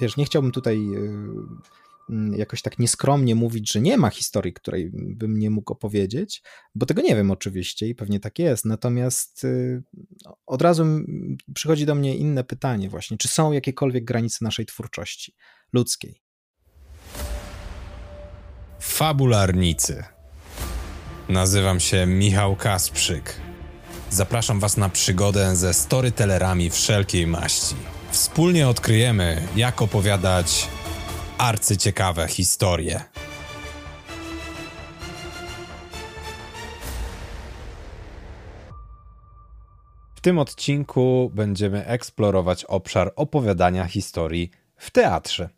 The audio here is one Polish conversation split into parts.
wiesz, nie chciałbym tutaj Mm, jakoś tak nieskromnie mówić, że nie ma historii, której bym nie mógł opowiedzieć, bo tego nie wiem oczywiście i pewnie tak jest. Natomiast y, od razu przychodzi do mnie inne pytanie właśnie, czy są jakiekolwiek granice naszej twórczości ludzkiej? Fabularnicy. Nazywam się Michał Kasprzyk. Zapraszam Was na przygodę ze storytellerami wszelkiej maści. Wspólnie odkryjemy, jak opowiadać arcyciekawe historie. W tym odcinku będziemy eksplorować obszar opowiadania historii w teatrze,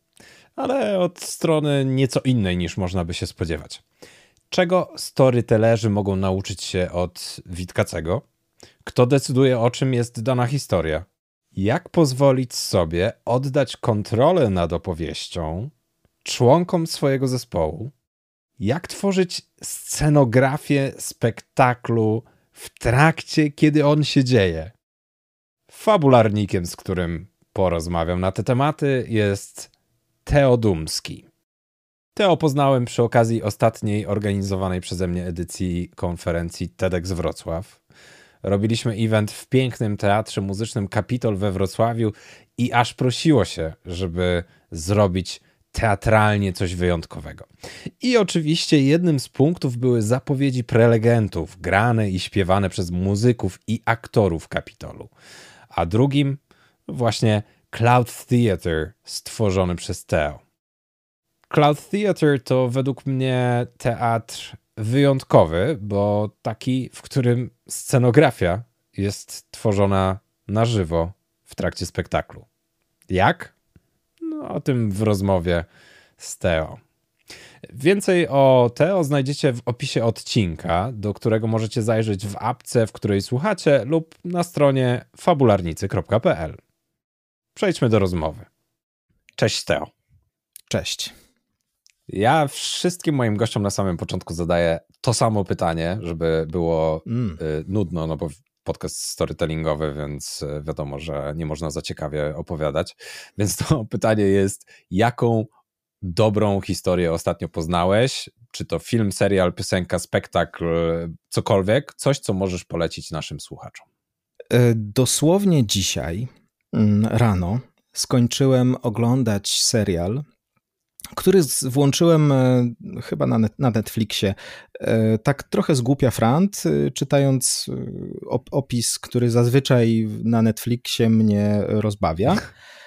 ale od strony nieco innej niż można by się spodziewać. Czego storytellerzy mogą nauczyć się od Witkacego? Kto decyduje o czym jest dana historia? Jak pozwolić sobie oddać kontrolę nad opowieścią członkom swojego zespołu? Jak tworzyć scenografię spektaklu w trakcie, kiedy on się dzieje? Fabularnikiem, z którym porozmawiam na te tematy, jest Teo Dumski. Teo poznałem przy okazji ostatniej organizowanej przeze mnie edycji konferencji TEDx Wrocław. Robiliśmy event w pięknym teatrze muzycznym Kapitol we Wrocławiu i aż prosiło się, żeby zrobić teatralnie coś wyjątkowego. I oczywiście jednym z punktów były zapowiedzi prelegentów, grane i śpiewane przez muzyków i aktorów Kapitolu. A drugim właśnie Cloud Theater stworzony przez Theo. Cloud Theater to według mnie teatr wyjątkowy, bo taki, w którym scenografia jest tworzona na żywo w trakcie spektaklu. Jak? No, o tym w rozmowie z Teo. Więcej o Teo znajdziecie w opisie odcinka, do którego możecie zajrzeć w apce, w której słuchacie, lub na stronie fabularnicy.pl. Przejdźmy do rozmowy. Cześć Teo. Cześć. Ja wszystkim moim gościom na samym początku zadaję to samo pytanie, żeby było mm. Y, nudno, no bo podcast storytellingowy, więc e, wiadomo, że nie można za ciekawie opowiadać. Więc to pytanie jest, jaką dobrą historię ostatnio poznałeś? Czy to film, serial, piosenka, spektakl, cokolwiek? Coś, co możesz polecić naszym słuchaczom? E, dosłownie dzisiaj mm, rano skończyłem oglądać serial który włączyłem e, chyba na, net, na Netflixie. E, tak trochę zgłupia frant, e, czytając opis, który zazwyczaj na Netflixie mnie rozbawia,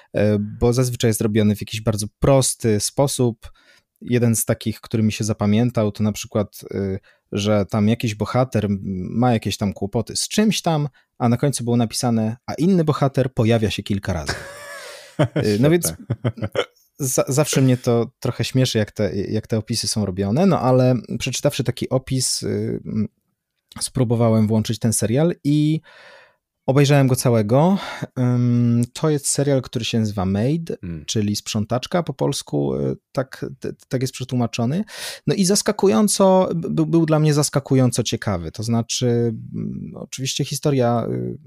bo zazwyczaj jest robiony w jakiś bardzo prosty sposób. Jeden z takich, który mi się zapamiętał, to na przykład, że tam jakiś bohater ma jakieś tam kłopoty z czymś tam, a na końcu było napisane, a inny bohater pojawia się kilka razy. No więc zawsze mnie to trochę śmieszy, jak te, jak te opisy są robione, no ale przeczytawszy taki opis, y, spróbowałem włączyć ten serial i obejrzałem go całego. To jest serial, który się nazywa Maid, hmm. czyli sprzątaczka po polsku, y, tak, tak jest przetłumaczony. No i zaskakująco, był, był dla mnie zaskakująco ciekawy. To znaczy, oczywiście historia y,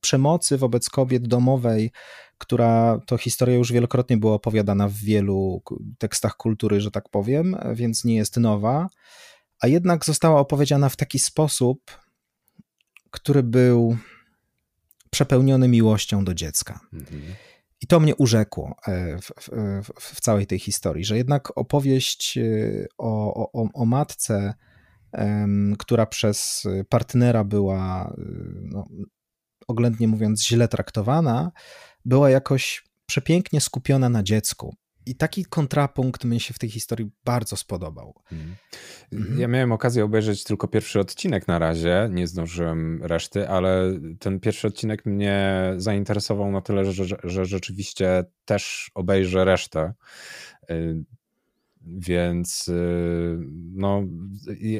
przemocy wobec kobiet domowej która to historia już wielokrotnie była opowiadana w wielu tekstach kultury, że tak powiem, więc nie jest nowa, a jednak została opowiedziana w taki sposób, który był przepełniony miłością do dziecka. Mhm. I to mnie urzekło e, w, w, w, całej tej historii, że jednak opowieść e, o, o, o matce, która przez partnera była, e, no, oględnie mówiąc, źle traktowana, była jakoś przepięknie skupiona na dziecku. I taki kontrapunkt mi się w tej historii bardzo spodobał. Mhm. Mhm. Ja miałem okazję obejrzeć tylko pierwszy odcinek na razie, nie zdążyłem reszty, ale ten pierwszy odcinek mnie zainteresował na tyle, że, że, że rzeczywiście też obejrzę resztę. Y, więc y, no,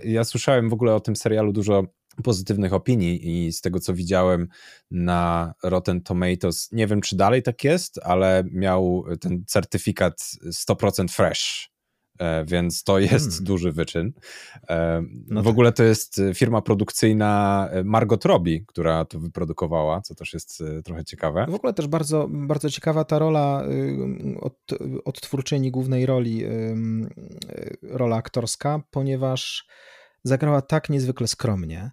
ja słyszałem w ogóle o tym serialu dużo pozytywnych opinii i z tego co widziałem na Rotten Tomatoes, nie wiem czy dalej tak jest, ale miał ten certyfikat 100% fresh, E, więc to jest hmm. duży wyczyn. E, no w tak. ogóle to jest firma produkcyjna e, Margot Robbie, która to wyprodukowała, co też jest trochę ciekawe. W ogóle też bardzo, bardzo ciekawa ta rola od, od twórczyni głównej roli, rola aktorska, ponieważ zagrała tak niezwykle skromnie.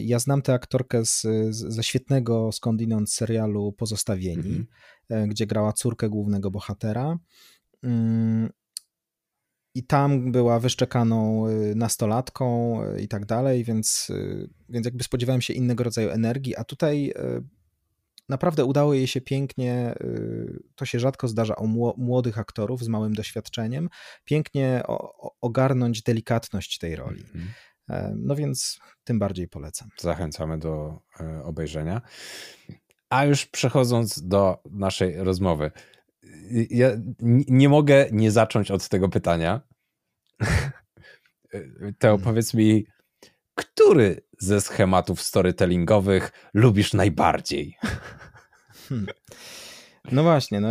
Ja znam tę aktorkę z, ze świetnego skądinąd serialu Pozostawieni, mm -hmm. gdzie grała córkę głównego bohatera. Mm, i tam była wyszczekaną y, nastolatką i tak dalej, więc, więc jakby spodziewałem się innego rodzaju energii, a tutaj naprawdę udało jej się pięknie, to się rzadko zdarza u młodych aktorów z małym doświadczeniem, pięknie ogarnąć delikatność tej roli. Mhm. E, no więc tym bardziej polecam. Zachęcamy do e, obejrzenia. A już przechodząc do naszej rozmowy ja nie mogę nie zacząć od tego pytania. Teo, hmm. powiedz mi, który ze schematów storytellingowych lubisz najbardziej? Hmm. No właśnie, no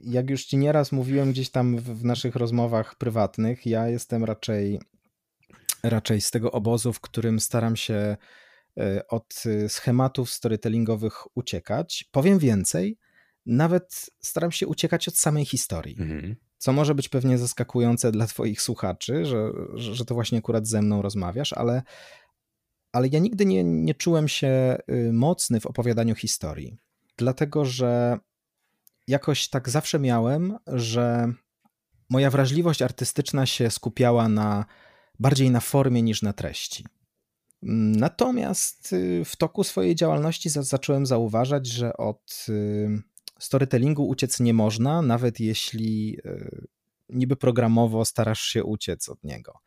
jak już ci nieraz mówiłem gdzieś tam w naszych rozmowach prywatnych, ja jestem raczej, raczej z tego obozu, w którym staram się e, od schematów storytellingowych uciekać. Powiem więcej, nawet staram się uciekać od samej historii. Mhm. Co może być pewnie zaskakujące dla Twoich słuchaczy, że, że to właśnie akurat ze mną rozmawiasz, ale, ale ja nigdy nie, nie czułem się y, mocny w opowiadaniu historii. Dlatego, że jakoś tak zawsze miałem, że moja wrażliwość artystyczna się skupiała na bardziej na formie niż na treści. Natomiast y, w toku swojej działalności zacząłem zauważać, że od y, storytellingu uciec nie można, nawet jeśli e, niby programowo starasz się uciec od niego.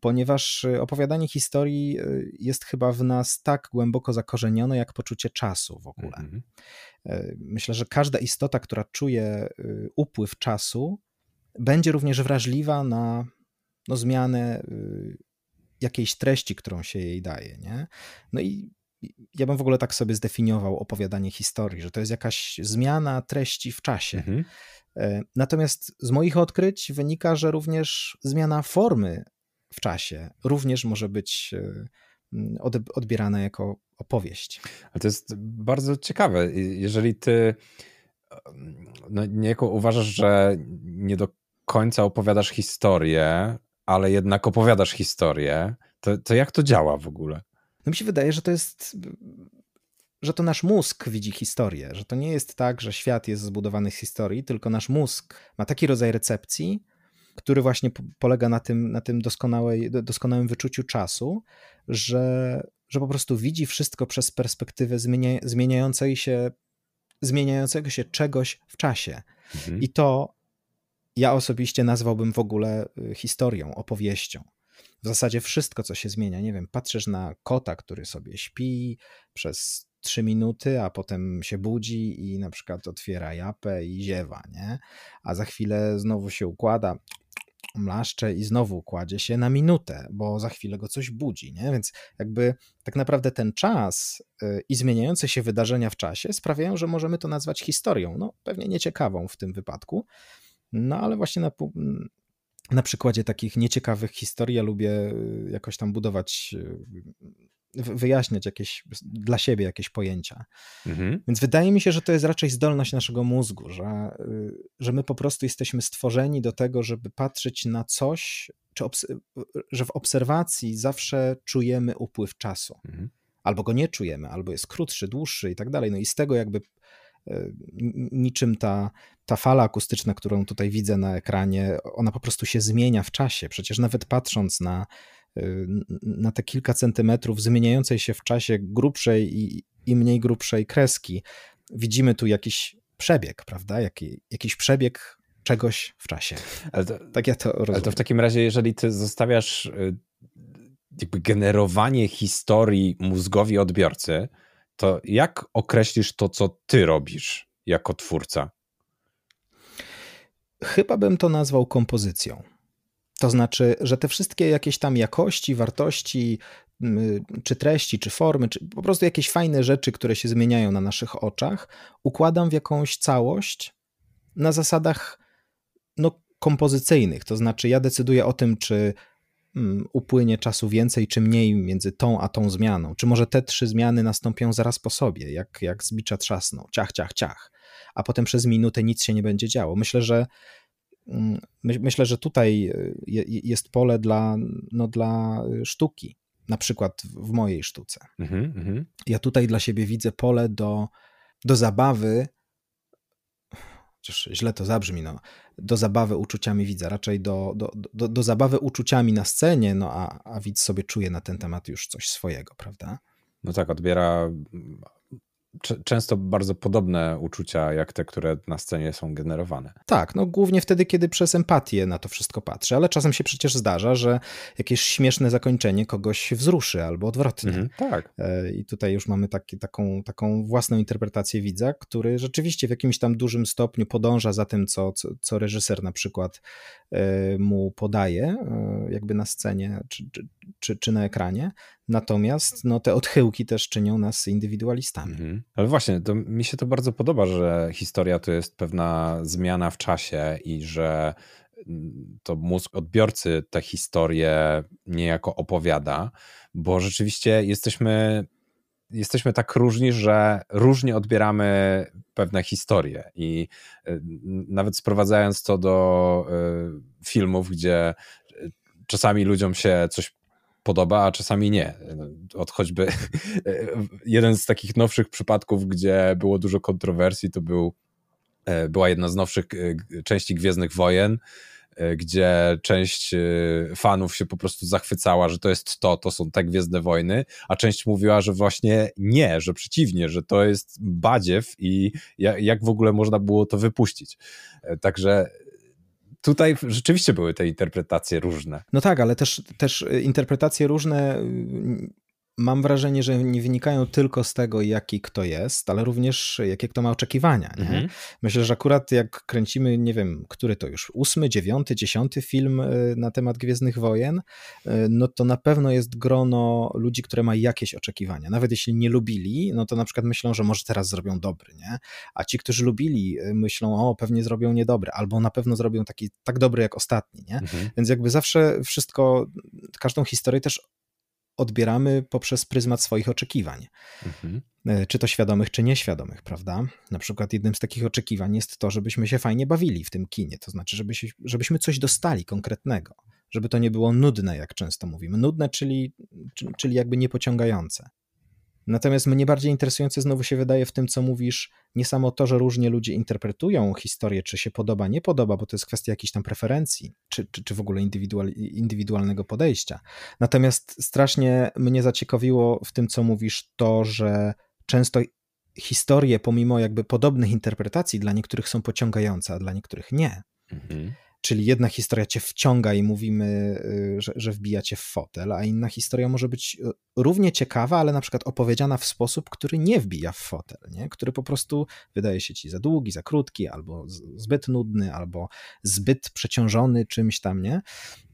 Ponieważ opowiadanie historii jest chyba w nas tak głęboko zakorzenione, jak poczucie czasu w ogóle. Mm -hmm. Myślę, że każda istota, która czuje upływ czasu, będzie również wrażliwa na no, zmianę jakiejś treści, którą się jej daje. Nie? No i ja bym w ogóle tak sobie zdefiniował opowiadanie historii, że to jest jakaś zmiana treści w czasie. Mhm. E, natomiast z moich odkryć wynika, że również zmiana formy w czasie również może być e, odbierana jako opowieść. Ale to jest bardzo ciekawe. Jeżeli ty no, niejako uważasz, że nie do końca opowiadasz historię, ale jednak opowiadasz historię, to, to jak to działa w ogóle? No mi się wydaje, że to jest że to nasz mózg widzi historię, że to nie jest tak, że świat jest zbudowany z historii, tylko nasz mózg ma taki rodzaj recepcji, który właśnie polega na tym, na tym doskonałej, doskonałym wyczuciu czasu, że, że po prostu widzi wszystko przez perspektywę zmienia, zmieniającej się, zmieniającego się czegoś w czasie. Mhm. I to ja osobiście nazwałbym w ogóle y, historią, opowieścią w zasadzie wszystko, co się zmienia. Nie wiem, patrzysz na kota, który sobie śpi przez trzy minuty, a potem się budzi i na przykład otwiera japę i ziewa, nie? A za chwilę znowu się układa, mlaszcze i znowu kładzie się na minutę, bo za chwilę go coś budzi, nie? Więc jakby tak naprawdę ten czas y, i zmieniające się wydarzenia w czasie sprawiają, że możemy to nazwać historią. No, pewnie nieciekawą w tym wypadku, no ale właśnie na, na przykładzie takich nieciekawych historii ja lubię y, jakoś tam budować, y, wyjaśniać jakieś dla siebie jakieś pojęcia. Mhm. Więc wydaje mi się, że to jest raczej zdolność naszego mózgu, że, y, że my po prostu jesteśmy stworzeni do tego, żeby patrzeć na coś, czy że w obserwacji zawsze czujemy upływ czasu. Mhm. Albo go nie czujemy, albo jest krótszy, dłuższy i tak dalej. No i z tego jakby niczym ta, ta fala akustyczna, którą tutaj widzę na ekranie, ona po prostu się zmienia w czasie. Przecież nawet patrząc na, e, na te kilka centymetrów zmieniającej się w czasie grubszej i, i mniej grubszej kreski, widzimy tu jakiś przebieg, prawda? Jaki, jakiś przebieg czegoś w czasie. To, tak ja to rozumiem. Ale to w takim razie, jeżeli ty zostawiasz y, generowanie historii mózgowi odbiorcy, to jak określisz to, co ty robisz jako twórca? Chyba bym to nazwał kompozycją. To znaczy, że te wszystkie jakieś tam jakości, wartości, czy treści, czy formy, czy po prostu jakieś fajne rzeczy, które się zmieniają na naszych oczach, układam w jakąś całość na zasadach no, kompozycyjnych, to znaczy ja decyduję o tym, czy mm, upłynie czasu więcej czy mniej między tą a tą zmianą. Czy może te trzy zmiany nastąpią zaraz po sobie, jak, jak z bicza trzasną, ciach, ciach, ciach, a potem przez minutę nic się nie będzie działo. Myślę, że mm, myślę, że tutaj y, jest pole dla, no, dla sztuki, na przykład w mojej sztuce. Mm -hmm. Ja tutaj dla siebie widzę pole do, do zabawy chociaż źle to zabrzmi, no, do zabawy uczuciami widza, raczej do, do, do, do zabawy uczuciami na scenie, no a, a widz sobie czuje na ten temat już coś swojego, prawda? No tak, odbiera często bardzo podobne uczucia, jak te, które na scenie są generowane. Tak, no głównie wtedy, kiedy przez empatię na to wszystko patrzy, ale czasem się przecież zdarza, że jakieś śmieszne zakończenie kogoś wzruszy albo odwrotnie. Mhm, tak. E, I tutaj już mamy taki, taką, taką własną interpretację widza, który rzeczywiście w jakimś tam dużym stopniu podąża za tym, co, co, co reżyser na przykład e, mu podaje, e, jakby na scenie czy, czy, czy na ekranie. Natomiast no, te odchyłki też czynią nas indywidualistami. Mhm. Ale właśnie, to mi się to bardzo podoba, że historia to jest pewna zmiana w czasie i że mm, to mózg odbiorcy tę historię niejako opowiada, bo rzeczywiście jesteśmy, jesteśmy tak różni, że różnie odbieramy pewne historie i y, nawet sprowadzając to do y, filmów, gdzie y, czasami ludziom się coś podoba, a czasami nie. Od choćby jeden z takich nowszych przypadków, gdzie było dużo kontrowersji, to był, e, była jedna z nowszych e, części Gwiezdnych Wojen, e, gdzie część fanów się po prostu zachwycała, że to jest to, to są te Gwiezdne Wojny, a część mówiła, że właśnie nie, że przeciwnie, że to jest badziew i jak w ogóle można było to wypuścić. Także tutaj rzeczywiście były te interpretacje różne. No tak, ale też, też interpretacje różne mam wrażenie, że nie wynikają tylko z tego, jaki kto jest, ale również jakie kto ma oczekiwania. Mhm. Myślę, że akurat jak kręcimy, nie wiem, który to już ósmy, dziewiąty, dziesiąty film y, na temat Gwiezdnych Wojen, y, no to na pewno jest grono ludzi, które ma jakieś oczekiwania. Nawet jeśli nie lubili, no to na przykład myślą, że może teraz zrobią dobry, nie? A ci, którzy lubili, y, myślą, o, pewnie zrobią niedobry, albo na pewno zrobią taki tak dobry jak ostatni, nie? Mhm. Więc jakby zawsze wszystko, każdą historię też odbieramy poprzez pryzmat swoich oczekiwań. Mhm. E, czy to świadomych, czy nieświadomych, prawda? Na przykład jednym z takich oczekiwań jest to, żebyśmy się fajnie bawili w tym kinie, to znaczy, żeby się, żebyśmy coś dostali konkretnego, żeby to nie było nudne, jak często mówimy. Nudne, czyli, czyli jakby niepociągające. Natomiast mnie bardziej interesujące znowu się wydaje w tym, co mówisz, nie samo to, że różnie ludzie interpretują historię, czy się podoba, nie podoba, bo to jest kwestia jakichś tam preferencji, czy, czy, czy w ogóle indywidual, indywidualnego podejścia. Natomiast strasznie mnie zaciekawiło w tym, co mówisz, to, że często historie, pomimo jakby podobnych interpretacji, dla niektórych są pociągające, a dla niektórych nie. Mhm. Czyli jedna historia cię wciąga i mówimy, y, że, że wbija cię w fotel, a inna historia może być y, równie ciekawa, ale na przykład opowiedziana w sposób, który nie wbija w fotel, nie? który po prostu wydaje się ci za długi, za krótki, albo zbyt nudny, albo zbyt przeciążony czymś tam, nie?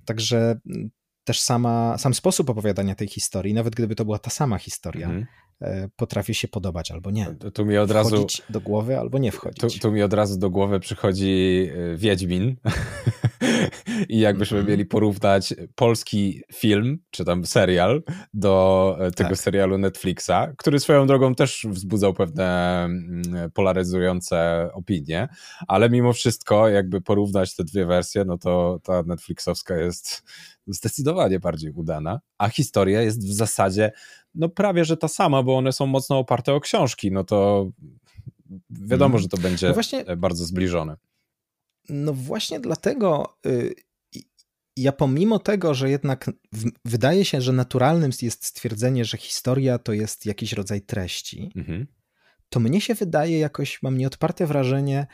Także mm, też sama, sam sposób opowiadania tej historii, nawet gdyby to była ta sama historia, mhm. E, potrafi się podobać albo nie. Tu mi od razu do głowy albo nie wchodzić. Tu, tu mi od razu do głowy przychodzi e, Wiedźmin. I jakbyśmy mm -hmm. mieli porównać polski film, czy tam serial do e, tego tak. serialu Netflixa, który swoją drogą też wzbudzał pewne mm, polaryzujące opinie, ale mimo wszystko, jakby porównać te dwie wersje, no to ta Netflixowska jest zdecydowanie bardziej udana, a historia jest w zasadzie no prawie, że ta sama, bo one są mocno oparte o książki, no to wiadomo, mm. że to będzie no właśnie, bardzo zbliżone. No właśnie dlatego y, ja pomimo tego, że jednak wydaje się, że naturalnym jest stwierdzenie, że historia to jest jakiś rodzaj treści, mhm. to mnie się wydaje jakoś, mam nieodparte wrażenie,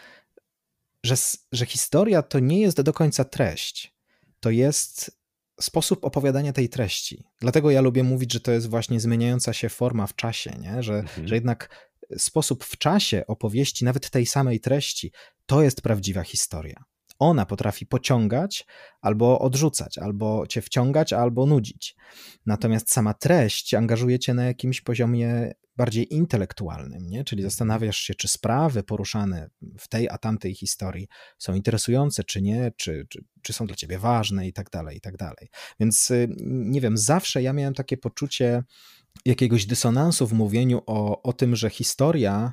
że, że historia to nie jest do końca treść. To jest sposób opowiadania tej treści. Dlatego ja lubię mówić, że to jest właśnie zmieniająca się forma w czasie, nie? Że, mhm. że jednak sposób w czasie opowieści, nawet tej samej treści, to jest prawdziwa historia. Ona potrafi pociągać albo odrzucać, albo cię wciągać, albo nudzić. Natomiast sama treść angażuje cię na jakimś poziomie bardziej intelektualnym, nie? czyli zastanawiasz się, czy sprawy poruszane w tej a tamtej historii są interesujące, czy nie, czy, czy, czy są dla ciebie ważne i tak dalej, i tak dalej. Więc y, nie wiem, zawsze ja miałem takie poczucie jakiegoś dysonansu w mówieniu o, o tym, że historia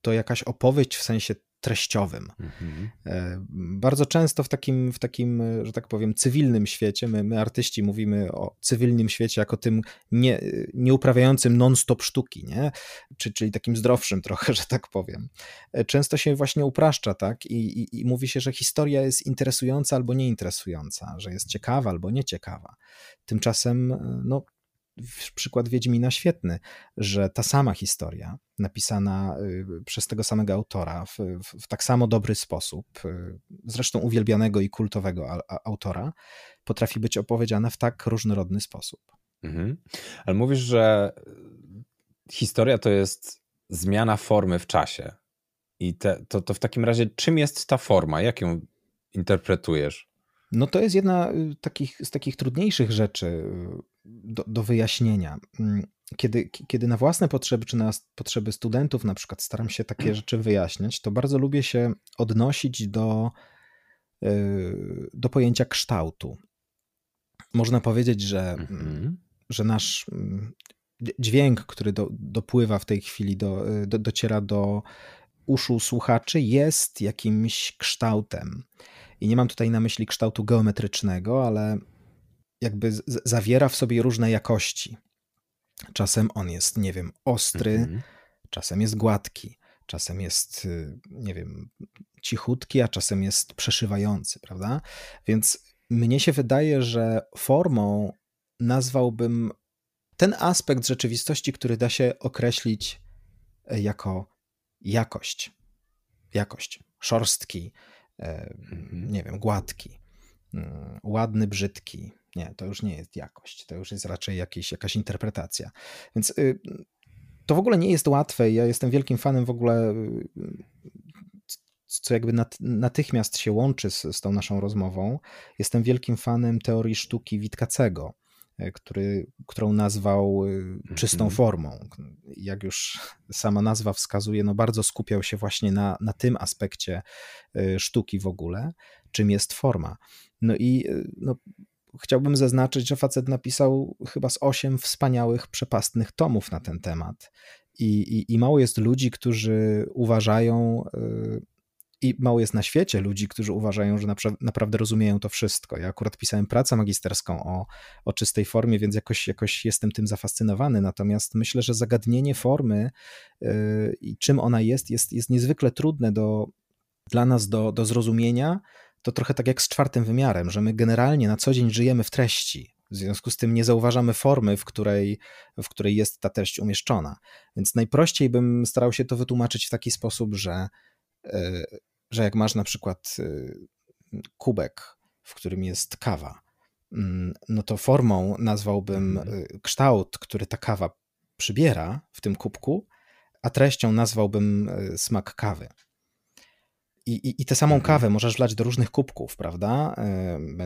to jakaś opowieść w sensie treściowym. Mhm. E, bardzo często w takim, w takim, że tak powiem, cywilnym świecie, my, my artyści mówimy o cywilnym świecie jako tym nie, nieuprawiającym non-stop sztuki, nie? Czy, czyli takim zdrowszym trochę, że tak powiem. E, często się właśnie upraszcza, tak? I, i, I mówi się, że historia jest interesująca albo nieinteresująca, że jest ciekawa albo nieciekawa. Tymczasem, e, no, przykład Wiedźmina świetny, że ta sama historia, napisana y, przez tego samego autora w, w, w tak samo dobry sposób, y, zresztą uwielbianego i kultowego a, a, autora, potrafi być opowiedziana w tak różnorodny sposób. Mhm. Ale mówisz, że historia to jest zmiana formy w czasie. I te, to, to w takim razie, czym jest ta forma? Jak ją interpretujesz? No to jest jedna y, takich, z takich trudniejszych rzeczy do, do wyjaśnienia. Mm, kiedy, kiedy na własne potrzeby, czy na potrzeby studentów na przykład staram się takie rzeczy wyjaśniać, to bardzo lubię się odnosić do, y, do pojęcia kształtu. Można powiedzieć, że, mhm. że nasz mm, dźwięk, który do, dopływa w tej chwili, do, do, dociera do uszu słuchaczy, jest jakimś kształtem. I nie mam tutaj na myśli kształtu geometrycznego, ale jakby zawiera w sobie różne jakości. Czasem on jest, nie wiem, ostry, mhm. czasem jest gładki, czasem jest, y, nie wiem, cichutki, a czasem jest przeszywający, prawda? Więc mnie się wydaje, że formą nazwałbym ten aspekt rzeczywistości, który da się określić e, jako jakość. Jakość. Szorstki, e, mhm. nie wiem, gładki, mm, ładny, brzydki, nie, to już nie jest jakość, to już jest raczej jakieś, jakaś interpretacja. Więc y, to w ogóle nie jest łatwe. Ja jestem wielkim fanem w ogóle, y, co jakby natychmiast się łączy z, z tą naszą rozmową. Jestem wielkim fanem teorii sztuki Witkacego, y, który, którą nazwał czystą mhm. formą. Jak już sama nazwa wskazuje, no bardzo skupiał się właśnie na, na tym aspekcie sztuki w ogóle, czym jest forma. No i no, chciałbym zaznaczyć, że facet napisał chyba z osiem wspaniałych, przepastnych tomów na ten temat. I, i, i mało jest ludzi, którzy uważają, yy, i mało jest na świecie ludzi, którzy uważają, że napra naprawdę rozumieją to wszystko. Ja akurat pisałem pracę magisterską o, o czystej formie, więc jakoś, jakoś jestem tym zafascynowany. Natomiast myślę, że zagadnienie formy yy, i czym ona jest, jest, jest niezwykle trudne do, dla nas do, do zrozumienia to trochę tak jak z czwartym wymiarem, że my generalnie na co dzień żyjemy w treści. W związku z tym nie zauważamy formy, w której, w której jest ta treść umieszczona. Więc najprościej bym starał się to wytłumaczyć w taki sposób, że, e, że jak masz na przykład e, kubek, w którym jest kawa, mm, no to formą nazwałbym mhm. e, kształt, który ta kawa przybiera w tym kubku, a treścią nazwałbym smak kawy. I, i, I tę samą mhm. kawę możesz wlać do różnych kubków, prawda?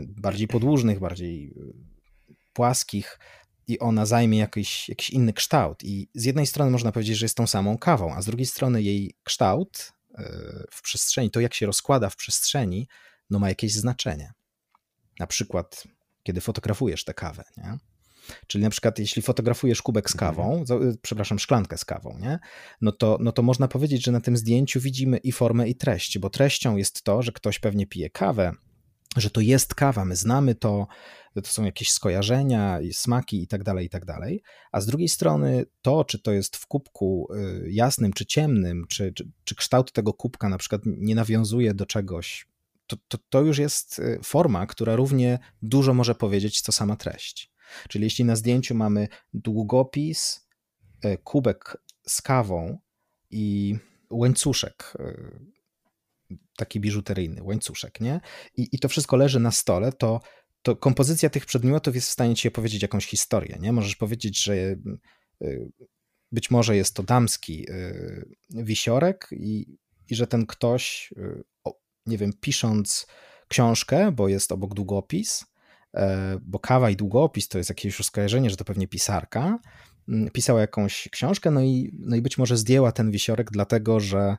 Bardziej podłużnych, bardziej y, płaskich i ona zajmie jakiś, jakiś inny kształt. I z jednej strony można powiedzieć, że jest tą samą kawą, a z drugiej strony jej kształt y, w przestrzeni, to jak się rozkłada w przestrzeni, no ma jakieś znaczenie. Na przykład, kiedy fotografujesz tę kawę, nie? Czyli na przykład jeśli fotografujesz kubek z kawą, mhm. przepraszam, szklankę z kawą, nie? No, to, no to można powiedzieć, że na tym zdjęciu widzimy i formę, i treść, bo treścią jest to, że ktoś pewnie pije kawę, że to jest kawa, my znamy to, to są jakieś skojarzenia, smaki i tak dalej, i tak dalej. A z drugiej strony to, czy to jest w kubku y, jasnym czy ciemnym, czy, czy, czy kształt tego kubka na przykład nie nawiązuje do czegoś, to, to, to już jest y, forma, która równie dużo może powiedzieć, co sama treść. Czyli jeśli na zdjęciu mamy długopis, e, kubek z kawą i łańcuszek, e, taki biżuteryjny łańcuszek, nie? I, i to wszystko leży na stole, to, to kompozycja tych przedmiotów jest w stanie ci opowiedzieć jakąś historię, nie? Możesz powiedzieć, że e, być może jest to damski wisiorek i, i że ten ktoś nie wiem, pisząc książkę, bo jest obok długopis, bo kawa i długopis to jest jakieś już skojarzenie, że to pewnie pisarka, mm, pisała jakąś książkę, no i, no i być może zdjęła ten wisiorek dlatego, że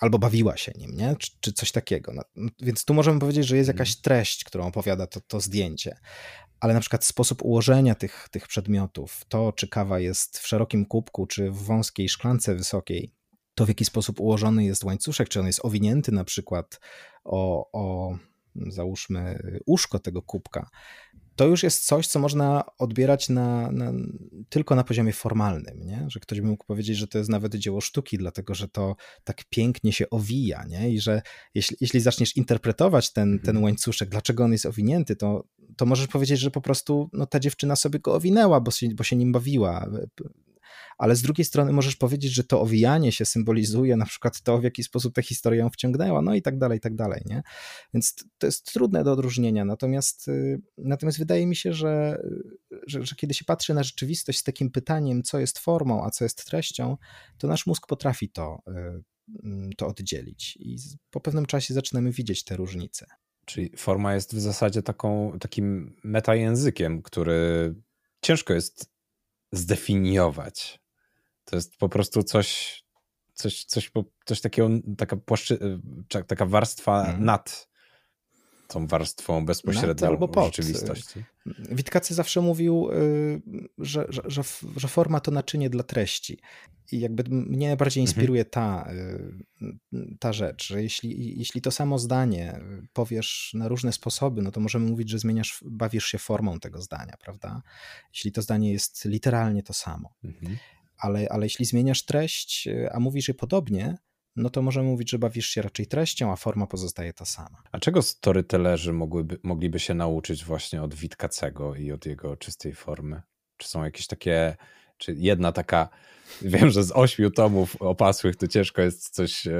albo bawiła się nim, nie? Czy, czy coś takiego. No, więc tu możemy powiedzieć, że jest jakaś mhm. treść, którą opowiada to, to zdjęcie. Ale na przykład sposób ułożenia tych, tych przedmiotów, to czy kawa jest w szerokim kubku, czy w wąskiej szklance wysokiej, to w jaki sposób ułożony jest łańcuszek, czy on jest owinięty na przykład o, o załóżmy uszko tego kubka, to już jest coś, co można odbierać na, na, tylko na poziomie formalnym, nie? że ktoś by mógł powiedzieć, że to jest nawet dzieło sztuki, dlatego że to tak pięknie się owija nie? i że jeśli, jeśli zaczniesz interpretować ten, ten mhm. łańcuszek, dlaczego on jest owinięty, to, to możesz powiedzieć, że po prostu no, ta dziewczyna sobie go owinęła, bo się, bo się nim bawiła ale z drugiej strony możesz powiedzieć, że to owijanie się symbolizuje na przykład to, w jaki sposób tę historię ją wciągnęła, no i tak dalej, i tak dalej, nie? Więc to jest trudne do odróżnienia, natomiast, y, natomiast wydaje mi się, że, że, że kiedy się patrzy na rzeczywistość z takim pytaniem, co jest formą, a co jest treścią, to nasz mózg potrafi to, y, mm, to oddzielić i po pewnym czasie zaczynamy widzieć te różnice. Czyli forma jest w zasadzie taką, takim metajęzykiem, który ciężko jest zdefiniować. To jest po prostu coś, coś, coś, coś takiego, taka, płaszczy, taka warstwa hmm. nad tą warstwą bezpośrednią albo pod. rzeczywistości. Witkacy zawsze mówił, y, że, że, że, że, forma to naczynie dla treści. I jakby mnie najbardziej mhm. inspiruje ta, y, ta rzecz, że jeśli, jeśli to samo zdanie powiesz na różne sposoby, no to możemy mówić, że zmieniasz, bawisz się formą tego zdania, prawda? Jeśli to zdanie jest literalnie to samo. Mhm ale, ale jeśli zmieniasz treść, a mówisz je podobnie, no to możemy mówić, że bawisz się raczej treścią, a forma pozostaje ta sama. A czego storytellerzy mogłyby, mogliby się nauczyć właśnie od Witkacego i od jego czystej formy? Czy są jakieś takie, czy jedna taka, wiem, że z ośmiu tomów opasłych to ciężko jest coś e, e,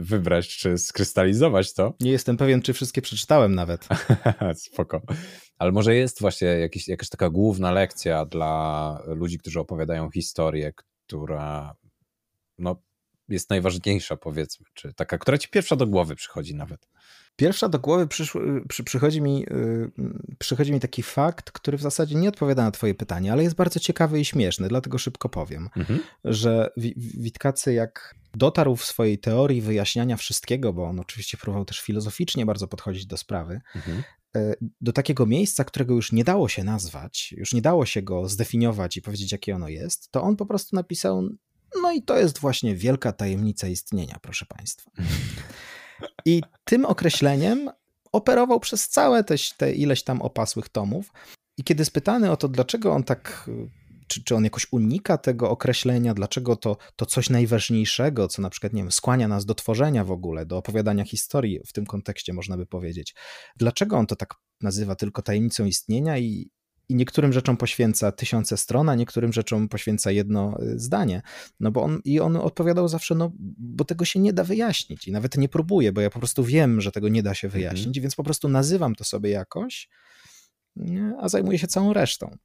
wybrać, czy skrystalizować to? Nie jestem pewien, czy wszystkie przeczytałem nawet. Spoko. Ale może jest właśnie jakiś, jakaś taka główna lekcja dla ludzi, którzy opowiadają historię, która no, jest najważniejsza, powiedzmy, czy taka, która ci pierwsza do głowy przychodzi nawet? Pierwsza do głowy przyszło, przy, przychodzi, mi, yy, przychodzi mi taki fakt, który w zasadzie nie odpowiada na Twoje pytanie, ale jest bardzo ciekawy i śmieszny, dlatego szybko powiem, mhm. że Witkacy, jak dotarł w swojej teorii wyjaśniania wszystkiego, bo on oczywiście próbował też filozoficznie bardzo podchodzić do sprawy, mhm. Y, do takiego miejsca, którego już nie dało się nazwać, już nie dało się go zdefiniować i powiedzieć, jakie ono jest, to on po prostu napisał no i to jest właśnie wielka tajemnica istnienia, proszę Państwa. I tym określeniem operował przez całe te, te ileś tam opasłych tomów. I kiedy spytany o to, dlaczego on tak, czy, czy on jakoś unika tego określenia, dlaczego to, to coś najważniejszego, co na przykład, nie wiem, skłania nas do tworzenia w ogóle, do opowiadania historii w tym kontekście, można by powiedzieć, dlaczego on to tak nazywa tylko tajemnicą istnienia i, i niektórym rzeczom poświęca tysiące stron, a niektórym rzeczom poświęca jedno y, zdanie. No bo on, i on odpowiadał zawsze, no bo tego się nie da wyjaśnić i nawet nie próbuję, bo ja po prostu wiem, że tego nie da się mhm. wyjaśnić, mhm. więc po prostu nazywam to sobie jakoś, a zajmuję się całą resztą.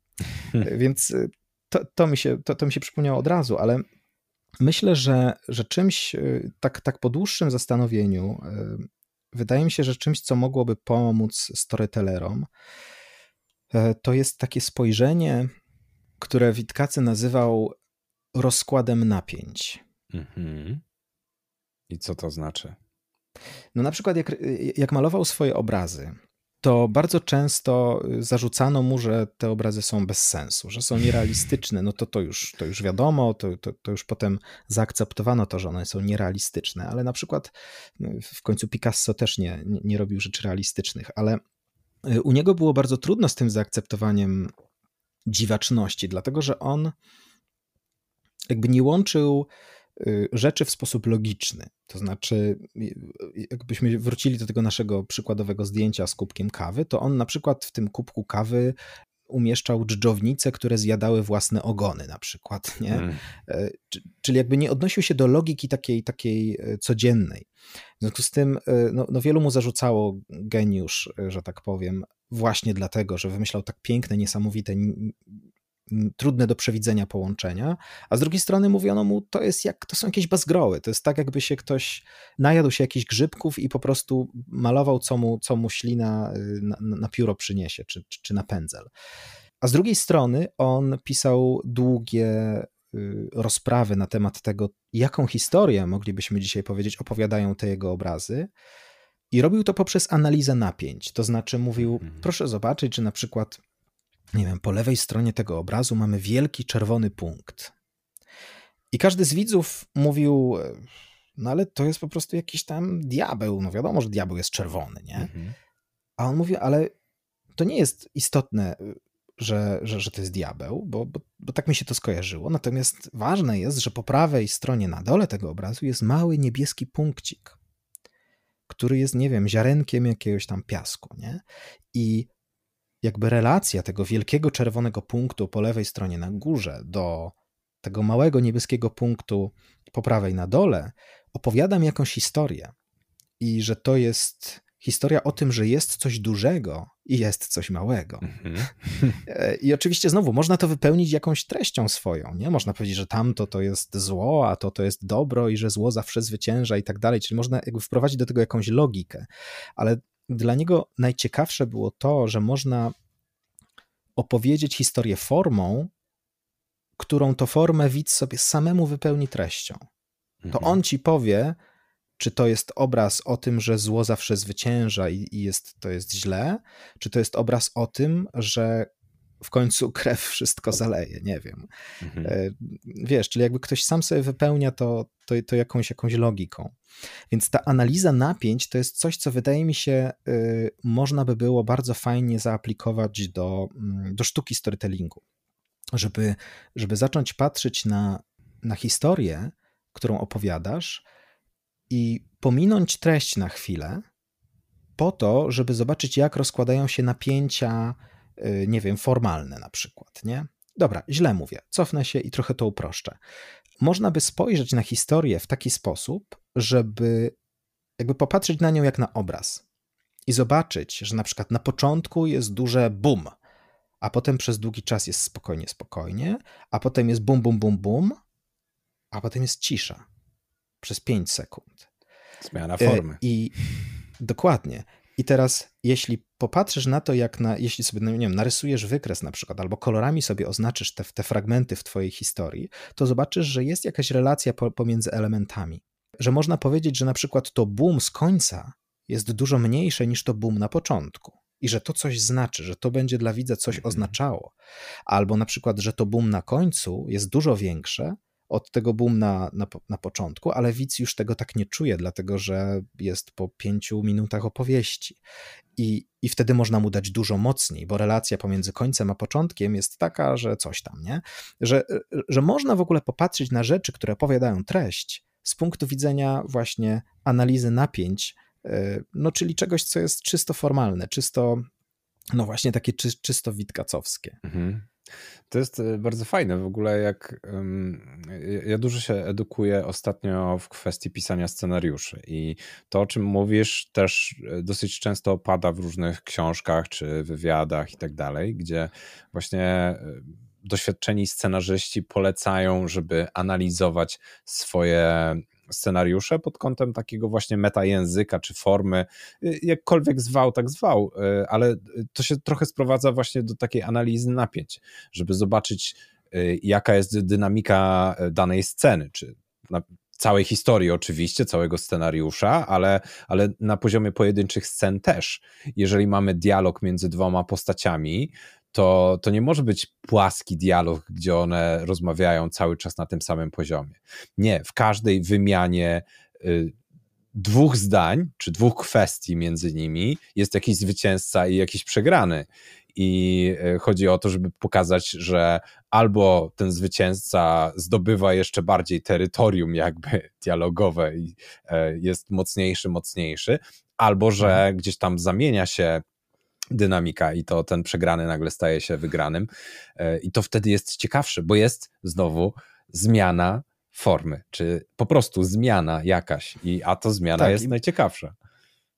Hmm. Więc y, to, to, mi się, to, to mi się przypomniało od razu, ale myślę, że, że czymś tak, tak po dłuższym zastanowieniu, wydaje mi się, że czymś, co mogłoby pomóc storytellerom, E, to jest takie spojrzenie, które Witkacy nazywał rozkładem napięć. Mhm. I co to znaczy? No na przykład jak, jak malował swoje obrazy, to bardzo często zarzucano mu, że te obrazy są bez sensu, że są nierealistyczne. No to to już, to już wiadomo, to, to, to już potem zaakceptowano to, że one są nierealistyczne, ale na przykład no, w końcu Picasso też nie, nie, nie robił rzeczy realistycznych, ale Y, u niego było bardzo trudno z tym zaakceptowaniem dziwaczności, dlatego że on jakby nie łączył y, rzeczy w sposób logiczny. To znaczy, y, jakbyśmy wrócili do tego naszego przykładowego zdjęcia z kubkiem kawy, to on na przykład w tym kubku kawy umieszczał dżdżownice, które zjadały własne ogony na przykład, nie? Hmm. E, czyli jakby nie odnosił się do logiki takiej, takiej e, codziennej. W związku z tym e, no, no wielu mu zarzucało geniusz, że tak powiem, właśnie dlatego, że wymyślał tak piękne, niesamowite, trudne do przewidzenia połączenia, a z drugiej strony mówiono mu, to jest jak, to są jakieś bazgroły, to jest tak jakby się ktoś najadł się jakichś grzybków i po prostu malował, co mu, co mu ślina y, na, na pióro przyniesie, czy, czy, czy na pędzel. A z drugiej strony on pisał długie y, rozprawy na temat tego, jaką historię, moglibyśmy dzisiaj powiedzieć, opowiadają te jego obrazy. I robił to poprzez analizę napięć. To znaczy mówił, mhm. proszę zobaczyć, że na przykład nie wiem, po lewej stronie tego obrazu mamy wielki czerwony punkt. I każdy z widzów mówił, no ale to jest po prostu jakiś tam diabeł. No wiadomo, że diabeł jest czerwony, nie? Mhm. A on mówi, ale to nie jest istotne, że, że, że to jest diabeł, bo, bo, bo tak mi się to skojarzyło. Natomiast ważne jest, że po prawej stronie na dole tego obrazu jest mały niebieski punkcik, który jest, nie wiem, ziarenkiem jakiegoś tam piasku, nie? I jakby relacja tego wielkiego czerwonego punktu po lewej stronie na górze do tego małego niebieskiego punktu po prawej na dole, opowiada mi jakąś historię. I że to jest historia o tym, że jest coś dużego i jest coś małego. Mhm. I oczywiście znowu można to wypełnić jakąś treścią swoją, nie? Można powiedzieć, że tamto to jest zło, a to to jest dobro i że zło zawsze zwycięża i tak dalej, czyli można jakby wprowadzić do tego jakąś logikę. Ale dla niego najciekawsze było to, że można opowiedzieć historię formą, którą to formę widz sobie samemu wypełni treścią. To mhm. on ci powie, czy to jest obraz o tym, że zło zawsze zwycięża i, i jest, to jest źle, czy to jest obraz o tym, że w końcu krew wszystko zaleje, nie wiem. Mhm. E, wiesz, czyli jakby ktoś sam sobie wypełnia to, to, to jakąś, jakąś logiką. Więc ta analiza napięć to jest coś, co wydaje mi się, y, można by było bardzo fajnie zaaplikować do, mm, do sztuki storytellingu. Żeby, żeby zacząć patrzeć na, na historię, którą opowiadasz i pominąć treść na chwilę, po to, żeby zobaczyć, jak rozkładają się napięcia, nie wiem, formalne na przykład, nie? Dobra, źle mówię, cofnę się i trochę to uproszczę. Można by spojrzeć na historię w taki sposób, żeby jakby popatrzeć na nią jak na obraz i zobaczyć, że na przykład na początku jest duże bum, a potem przez długi czas jest spokojnie, spokojnie, a potem jest bum, bum, bum, bum, a potem jest cisza przez 5 sekund. Zmiana formy. I dokładnie. I teraz, jeśli popatrzysz na to, jak na, jeśli sobie, no nie wiem, narysujesz wykres na przykład, albo kolorami sobie oznaczysz te, te fragmenty w twojej historii, to zobaczysz, że jest jakaś relacja po, pomiędzy elementami. Że można powiedzieć, że na przykład to boom z końca jest dużo mniejsze niż to boom na początku. I że to coś znaczy, że to będzie dla widza coś mhm. oznaczało. Albo na przykład, że to boom na końcu jest dużo większe od tego boom na, na, na początku, ale widz już tego tak nie czuje, dlatego że jest po pięciu minutach opowieści. I, I wtedy można mu dać dużo mocniej, bo relacja pomiędzy końcem a początkiem jest taka, że coś tam, nie? Że, że można w ogóle popatrzeć na rzeczy, które opowiadają treść z punktu widzenia właśnie analizy napięć, y, no czyli czegoś, co jest czysto formalne, czysto, no właśnie takie czy, czysto witkacowskie. Mhm. To jest e, bardzo fajne. W ogóle, jak ja dużo się edukuję ostatnio w kwestii pisania scenariuszy i to, o czym mówisz, też e, dosyć często opada w różnych książkach czy wywiadach i tak dalej, gdzie właśnie e, doświadczeni scenarzyści polecają, żeby analizować swoje scenariusze pod kątem takiego właśnie metajęzyka czy formy, y, jakkolwiek zwał, tak zwał, y, ale to się trochę sprowadza właśnie do takiej analizy napięć, żeby zobaczyć, y, jaka jest dynamika danej sceny, czy całej historii oczywiście, całego scenariusza, ale, ale na poziomie pojedynczych scen też. Jeżeli mamy dialog między dwoma postaciami, to, to nie może być płaski dialog, gdzie one rozmawiają cały czas na tym samym poziomie. Nie, w każdej wymianie y, dwóch zdań, czy dwóch kwestii między nimi jest jakiś zwycięzca i jakiś przegrany. I y, chodzi o to, żeby pokazać, że albo ten zwycięzca zdobywa jeszcze bardziej terytorium, jakby dialogowe i y, jest mocniejszy, mocniejszy, albo że mhm. gdzieś tam zamienia się dynamika i to ten przegrany nagle staje się wygranym. E, I to wtedy jest ciekawsze, bo jest znowu zmiana formy, czy po prostu zmiana jakaś, i a to zmiana tak, jest najciekawsza.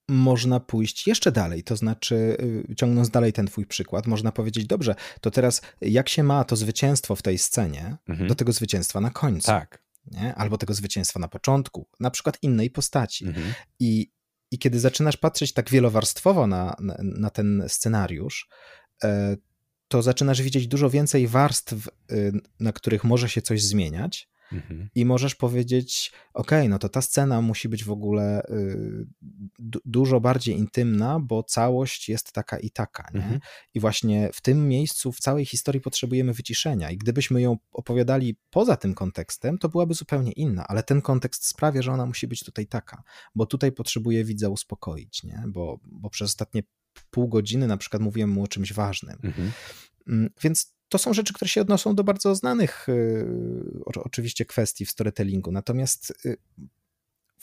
można pójść jeszcze dalej, to znaczy, y, ciągnąc dalej ten twój przykład, można powiedzieć, dobrze, to teraz jak się ma to zwycięstwo w tej scenie mhm. do tego zwycięstwa na końcu? Tak. Nie? Albo tego zwycięstwa na początku, na przykład innej postaci. Mhm. I, I kiedy zaczynasz patrzeć tak wielowarstwowo na, na, na ten scenariusz, e, to zaczynasz widzieć dużo więcej warstw, y, na których może się coś zmieniać, Mhm. I możesz powiedzieć, ok, no to ta scena musi być w ogóle y, dużo bardziej intymna, bo całość jest taka i taka. Mhm. I właśnie w tym miejscu, w całej historii potrzebujemy wyciszenia. I gdybyśmy ją opowiadali poza tym kontekstem, to byłaby zupełnie inna, ale ten kontekst sprawia, że ona musi być tutaj taka, bo tutaj potrzebuje widza uspokoić, nie? Bo, bo przez ostatnie pół godziny na przykład mówiłem mu o czymś ważnym. Mhm. Mm, więc to są rzeczy, które się odnoszą do bardzo znanych y, oczywiście kwestii w storytellingu. Natomiast y,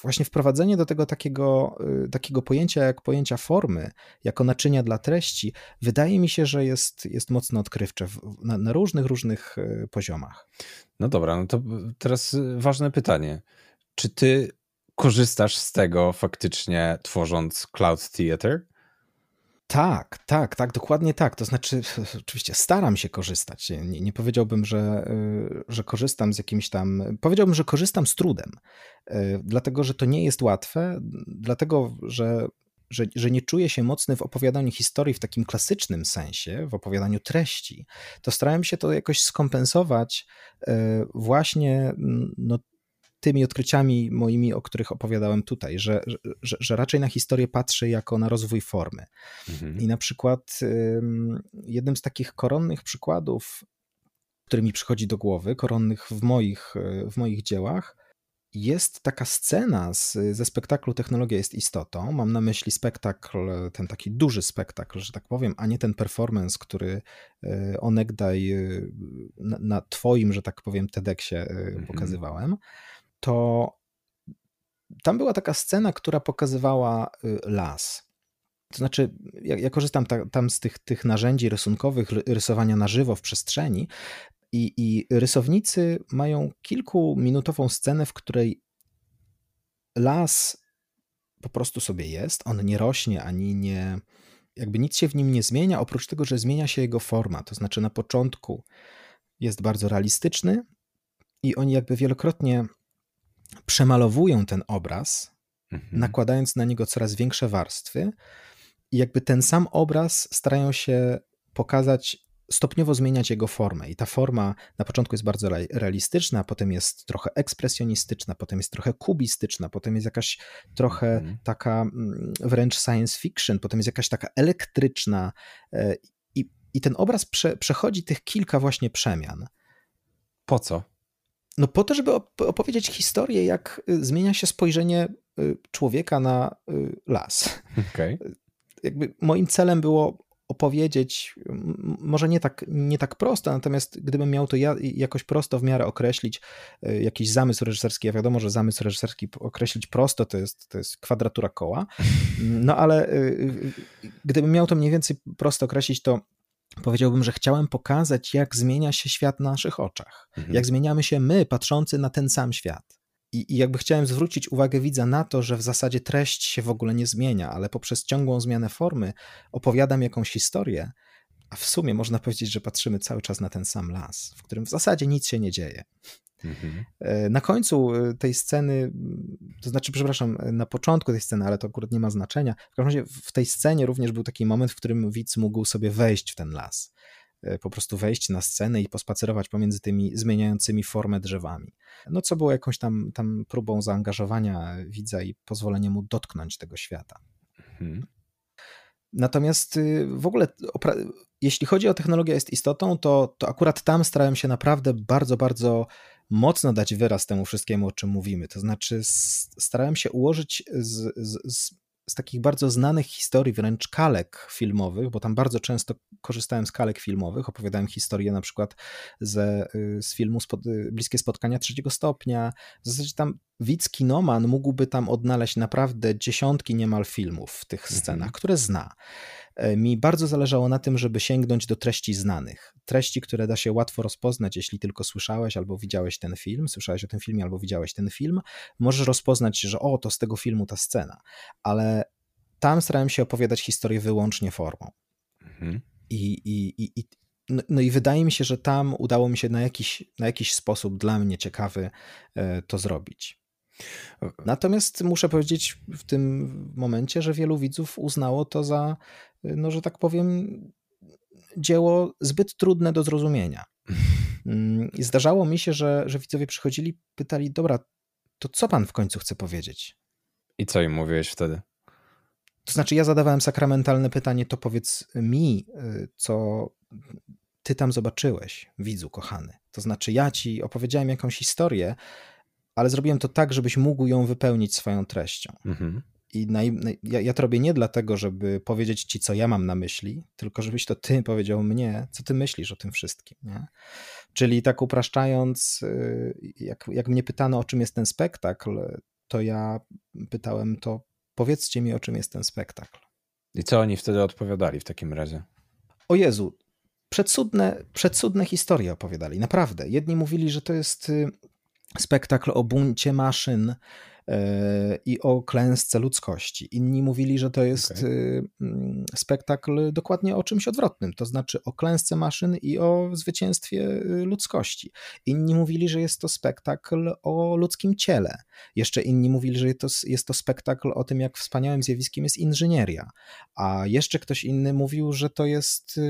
właśnie wprowadzenie do tego takiego, y, takiego pojęcia jak pojęcia formy, jako naczynia dla treści, wydaje mi się, że jest, jest mocno odkrywcze na, na różnych, różnych poziomach. No dobra, no to teraz ważne pytanie. Czy ty korzystasz z tego faktycznie tworząc Cloud Theater? Tak, tak, tak, dokładnie tak. To znaczy, oczywiście staram się korzystać. Nie, nie, powiedziałbym, że, y, że korzystam z jakimś tam. Powiedziałbym, że korzystam z trudem, y, dlatego że to nie jest łatwe, dlatego że. Że, że nie czuję się mocny w opowiadaniu historii w takim klasycznym sensie, w opowiadaniu treści, to starałem się to jakoś skompensować y, właśnie no, tymi odkryciami moimi, o których opowiadałem tutaj, że, że, że raczej na historię patrzę jako na rozwój formy. Mhm. I na przykład jednym z takich koronnych przykładów, który mi przychodzi do głowy, koronnych w moich, w moich dziełach, jest taka scena z, ze spektaklu Technologia jest istotą. Mam na myśli spektakl, ten taki duży spektakl, że tak powiem, a nie ten performance, który e, onegdaj e, na, na twoim, że tak powiem, TEDxie mhm. pokazywałem to tam była taka scena, która pokazywała y, las. To znaczy, ja, ja korzystam ta, tam z tych, tych narzędzi rysunkowych, rysowania na żywo w przestrzeni, i, i rysownicy mają kilkuminutową scenę, w której las po prostu sobie jest, on nie rośnie ani nie, jakby nic się w nim nie zmienia, oprócz tego, że zmienia się jego forma. To znaczy, na początku jest bardzo realistyczny i oni jakby wielokrotnie przemalowują ten obraz, mhm. nakładając na niego coraz większe warstwy, i jakby ten sam obraz starają się pokazać, stopniowo zmieniać jego formę. I ta forma na początku jest bardzo realistyczna, potem jest trochę ekspresjonistyczna, potem jest trochę kubistyczna, potem jest jakaś trochę mhm. taka mm, wręcz science fiction, potem jest jakaś taka elektryczna. E, I, i ten obraz prze, przechodzi tych kilka właśnie przemian. Po co? No po to, żeby opowiedzieć historię, jak y, zmienia się spojrzenie y, człowieka na y, las. Okay. Jakby moim celem było opowiedzieć, może nie tak, nie tak prosto, natomiast gdybym miał to ja, jakoś prosto w miarę określić jakiś zamysł reżyserski, ja wiadomo, że zamysł reżyserski określić prosto to jest, to jest kwadratura koła, no ale gdybym miał to mniej więcej prosto określić, to powiedziałbym, że chciałem pokazać, jak zmienia się świat na naszych oczach, mhm. jak zmieniamy się my, patrzący na ten sam świat. I, I, jakby chciałem zwrócić uwagę widza na to, że w zasadzie treść się w ogóle nie zmienia, ale poprzez ciągłą zmianę formy opowiadam jakąś historię, a w sumie można powiedzieć, że patrzymy cały czas na ten sam las, w którym w zasadzie nic się nie dzieje. Mhm. E, na końcu e, tej sceny, to znaczy, przepraszam, e, na początku tej sceny, ale to akurat nie ma znaczenia. W każdym razie w tej scenie również był taki moment, w którym widz mógł sobie wejść w ten las. Po prostu wejść na scenę i pospacerować pomiędzy tymi zmieniającymi formę drzewami. No, co było jakąś tam, tam próbą zaangażowania widza i pozwolenia mu dotknąć tego świata. Mhm. Natomiast y, w ogóle, jeśli chodzi o technologię jest istotą, to, to akurat tam starałem się naprawdę bardzo, bardzo mocno dać wyraz temu wszystkiemu, o czym mówimy. To znaczy, starałem się ułożyć z, z, z, z takich bardzo znanych historii, wręcz kalek filmowych, bo tam bardzo często korzystałem z kalek filmowych, opowiadałem historię na przykład ze, y, z filmu Spod, y, Bliskie Spotkania Trzeciego Stopnia. W zasadzie tam widz kinoman mógłby tam odnaleźć naprawdę dziesiątki niemal filmów w tych mhm. scenach, które zna. E, mi bardzo zależało na tym, żeby sięgnąć do treści znanych. Treści, które da się łatwo rozpoznać, jeśli tylko słyszałeś albo widziałeś ten film, słyszałeś o tym filmie albo widziałeś ten film, możesz rozpoznać, że o, to z tego filmu ta scena. Ale tam starałem się opowiadać historię wyłącznie formą. Mhm. I, i, i, i, no, no, i wydaje mi się, że tam udało mi się na jakiś, na jakiś sposób dla mnie ciekawy e, to zrobić. Natomiast muszę powiedzieć w tym momencie, że wielu widzów uznało to za, no że tak powiem, dzieło zbyt trudne do zrozumienia. Mm, I zdarzało mi się, że, że widzowie przychodzili, pytali, dobra, to co pan w końcu chce powiedzieć? I co im mówiłeś wtedy? To znaczy, ja zadawałem sakramentalne pytanie, to powiedz mi, y, co ty tam zobaczyłeś, widzu kochany. To znaczy, ja ci opowiedziałem jakąś historię, ale zrobiłem to tak, żebyś mógł ją wypełnić swoją treścią. Mhm. I naj, ja, ja to robię nie dlatego, żeby powiedzieć ci, co ja mam na myśli, tylko żebyś to ty powiedział mnie, co ty myślisz o tym wszystkim. Nie? Czyli tak upraszczając, y, jak, jak mnie pytano, o czym jest ten spektakl, to ja pytałem to, powiedzcie mi, o czym jest ten spektakl. I co oni wtedy odpowiadali w takim razie? O Jezu, przedsudne, przedsudne historie opowiadali, naprawdę. Jedni mówili, że to jest y, spektakl o buncie maszyn i o klęsce ludzkości. Inni mówili, że to jest okay. Mm, spektakl dokładnie o czymś odwrotnym, to znaczy o klęsce maszyn i o zwycięstwie y, ludzkości. Inni mówili, że jest to spektakl o ludzkim ciele. Jeszcze inni mówili, że to, jest to spektakl o tym, jak wspaniałym zjawiskiem jest inżynieria. A jeszcze ktoś inny mówił, że to jest.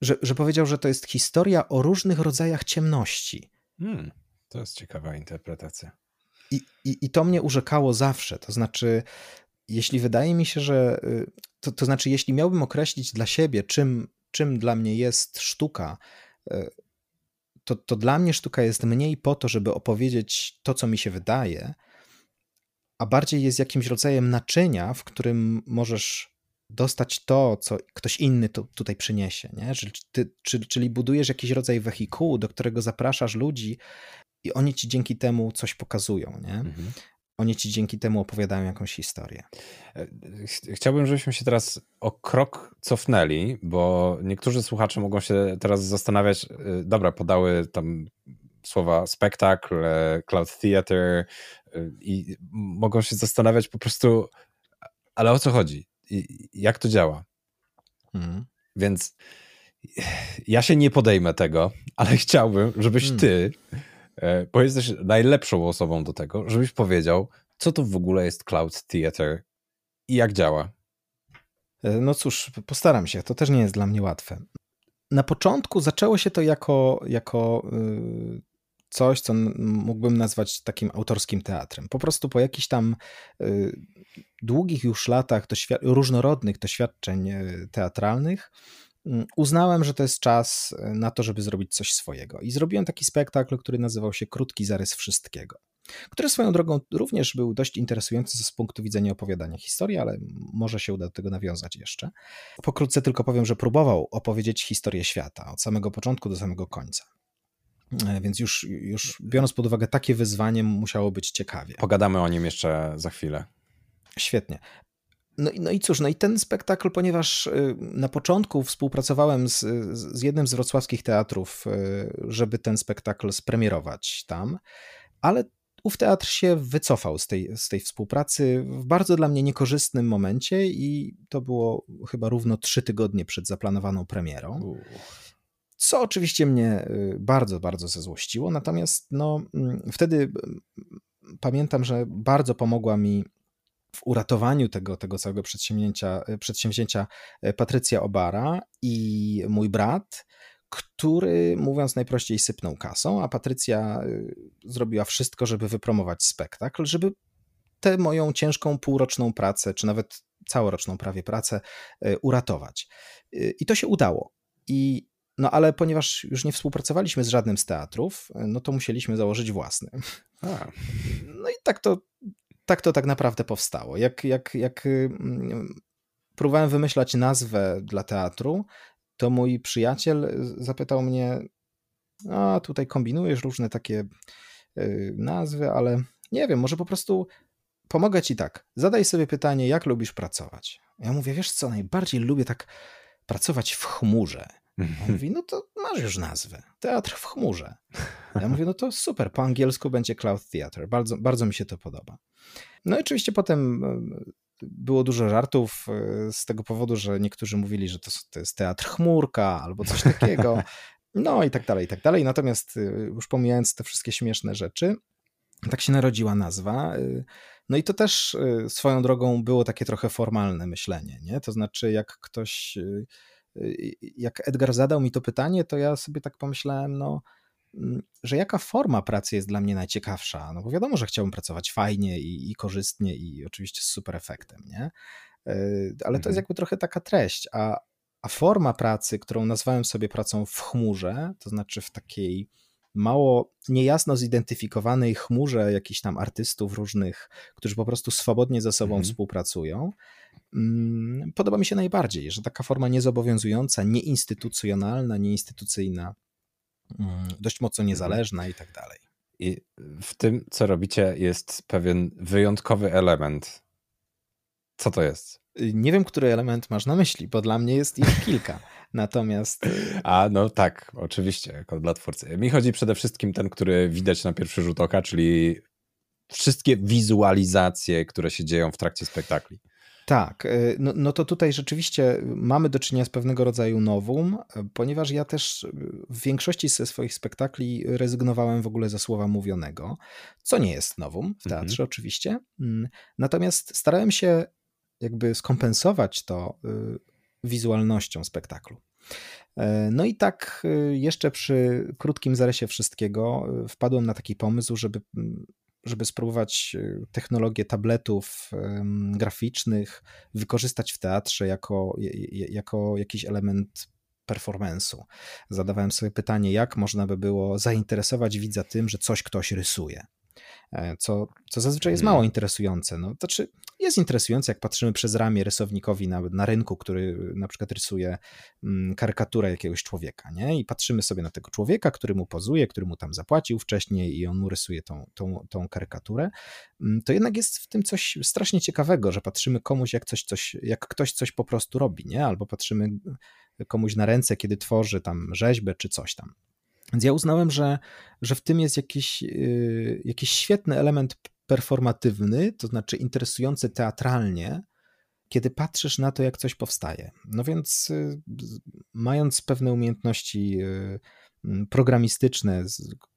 Że, że powiedział, że to jest historia o różnych rodzajach ciemności. Hmm. To jest ciekawa interpretacja. I, i, I to mnie urzekało zawsze. To znaczy, jeśli wydaje mi się, że. Y, to, to znaczy, jeśli miałbym określić dla siebie, czym, czym dla mnie jest sztuka, y, to, to dla mnie sztuka jest mniej po to, żeby opowiedzieć to, co mi się wydaje, a bardziej jest jakimś rodzajem naczynia, w którym możesz dostać to, co ktoś inny tu, tutaj przyniesie. Nie? Czyli, ty, czyli, czyli budujesz jakiś rodzaj wehikułu, do którego zapraszasz ludzi i oni ci dzięki temu coś pokazują, nie? Mhm. Oni ci dzięki temu opowiadają jakąś historię. E, chciałbym, żebyśmy się teraz o krok cofnęli, bo niektórzy słuchacze mogą się teraz zastanawiać, e, dobra, podały tam słowa spektakl, e, cloud theater i mogą się zastanawiać po prostu, ale o co chodzi? Jak to działa? Mhm. Więc ja się nie podejmę tego, ale chciałbym, żebyś hmm. ty bo jesteś najlepszą osobą do tego, żebyś powiedział, co to w ogóle jest Cloud Theater i jak działa. E, no cóż, postaram się. To też nie jest dla mnie łatwe. Na początku zaczęło się to jako, jako y, coś, co mógłbym nazwać takim autorskim teatrem. Po prostu po jakichś tam y, długich już latach doświ- różnorodnych doświadczeń y, teatralnych uznałem, że to jest czas e, na to, żeby zrobić coś swojego. I zrobiłem taki spektakl, który nazywał się Krótki Zarys Wszystkiego, który swoją drogą również był dość interesujący z punktu widzenia opowiadania historii, ale może się uda do tego nawiązać jeszcze. Pokrótce tylko powiem, że próbował opowiedzieć historię świata od samego początku do samego końca. E, więc już, już biorąc pod uwagę takie wyzwanie, musiało być ciekawie. Pogadamy o nim jeszcze za chwilę. Świetnie. No, no i cóż, no i ten spektakl, ponieważ y, na początku współpracowałem z, z jednym z wrocławskich teatrów, y, żeby ten spektakl spremierować tam, ale ów teatr się wycofał z tej, z tej współpracy w bardzo dla mnie niekorzystnym momencie i to było chyba równo trzy tygodnie przed zaplanowaną premierą. Co oczywiście mnie y, bardzo, bardzo zezłościło, natomiast no, mm, wtedy pamiętam, że bardzo pomogła mi w uratowaniu tego, tego całego przedsięwzięcia, przedsięwzięcia e, Patrycja Obara i mój brat, który, mówiąc najprościej, sypnął kasą, a Patrycja e, zrobiła wszystko, żeby wypromować spektakl, żeby tę moją ciężką półroczną pracę, czy nawet całoroczną prawie pracę e, uratować. I to się udało. I no ale ponieważ już nie współpracowaliśmy z żadnym z teatrów, no to musieliśmy założyć własny. A. No i tak to tak to tak naprawdę powstało. Jak, jak, jak mm, próbowałem wymyślać nazwę dla teatru, to mój przyjaciel zapytał mnie, a tutaj kombinujesz różne takie y, nazwy, ale nie wiem, może po prostu pomogę ci tak. Zadaj sobie pytanie, jak lubisz pracować. Ja mówię, wiesz co, najbardziej lubię tak pracować w chmurze. On mówi, no to masz już nazwę. Teatr w chmurze. Ja mówię, no to super, po angielsku będzie Cloud Theater. Bardzo, bardzo mi się to podoba. No i oczywiście potem było dużo żartów z tego powodu, że niektórzy mówili, że to, to jest teatr chmurka albo coś takiego. No i tak dalej, i tak dalej. Natomiast już pomijając te wszystkie śmieszne rzeczy, tak się narodziła nazwa. No i to też swoją drogą było takie trochę formalne myślenie, nie? To znaczy, jak ktoś, jak Edgar zadał mi to pytanie, to ja sobie tak pomyślałem, no, mm, że jaka forma pracy jest dla mnie najciekawsza? No bo wiadomo, że chciałbym pracować fajnie i, i korzystnie i oczywiście z super efektem, nie? Ale to jest mhm. jakby trochę taka treść, a, a forma pracy, którą nazwałem sobie pracą w chmurze, to znaczy w takiej mało niejasno zidentyfikowanej chmurze jakichś tam artystów różnych, którzy po prostu swobodnie ze sobą mhm. współpracują, mm, podoba mi się najbardziej, że taka forma niezobowiązująca, nieinstytucjonalna, nieinstytucyjna, mm, dość mocno mhm. niezależna i tak dalej. I w tym, co robicie, jest pewien wyjątkowy element. Co to jest? Nie wiem, który element masz na myśli, bo dla mnie jest ich kilka. Natomiast. Y, A no tak, oczywiście, jako dla twórcy. Mi chodzi przede wszystkim ten, który widać na pierwszy rzut oka, czyli wszystkie wizualizacje, które się dzieją w trakcie spektakli. Tak, y, no, no, to tutaj rzeczywiście mamy do czynienia z pewnego rodzaju nowum, ponieważ ja też w większości ze swoich spektakli rezygnowałem w ogóle ze słowa mówionego, co nie jest nowum w teatrze mhm. oczywiście. Mm, natomiast starałem się jakby skompensować to y, wizualnością spektaklu. E, no i tak y, jeszcze przy krótkim zarysie wszystkiego y, wpadłem na taki pomysł, żeby, żeby spróbować technologię tabletów graficznych wykorzystać w teatrze jako, jako jakiś element performance'u. Zadawałem sobie pytanie, jak można by było zainteresować widza tym, że coś ktoś rysuje. E, co, co zazwyczaj jest mało interesujące. No, to czy jest interesujące, jak patrzymy przez ramię rysownikowi na, na rynku, który na przykład rysuje mm, karykaturę jakiegoś człowieka, nie? I patrzymy sobie na tego człowieka, który mu pozuje, który mu tam zapłacił wcześniej i on mu rysuje tą, tą, tą karykaturę. Mm, to jednak jest w tym coś strasznie ciekawego, że patrzymy komuś, jak, coś, coś, jak ktoś coś po prostu robi, nie? Albo patrzymy komuś na ręce, kiedy tworzy tam rzeźbę czy coś tam. Więc ja uznałem, że, że w tym jest jakiś, yy, jakiś świetny element performatywny, to znaczy interesujący teatralnie, kiedy patrzysz na to, jak coś powstaje. No więc, yy, mając pewne umiejętności yy, programistyczne,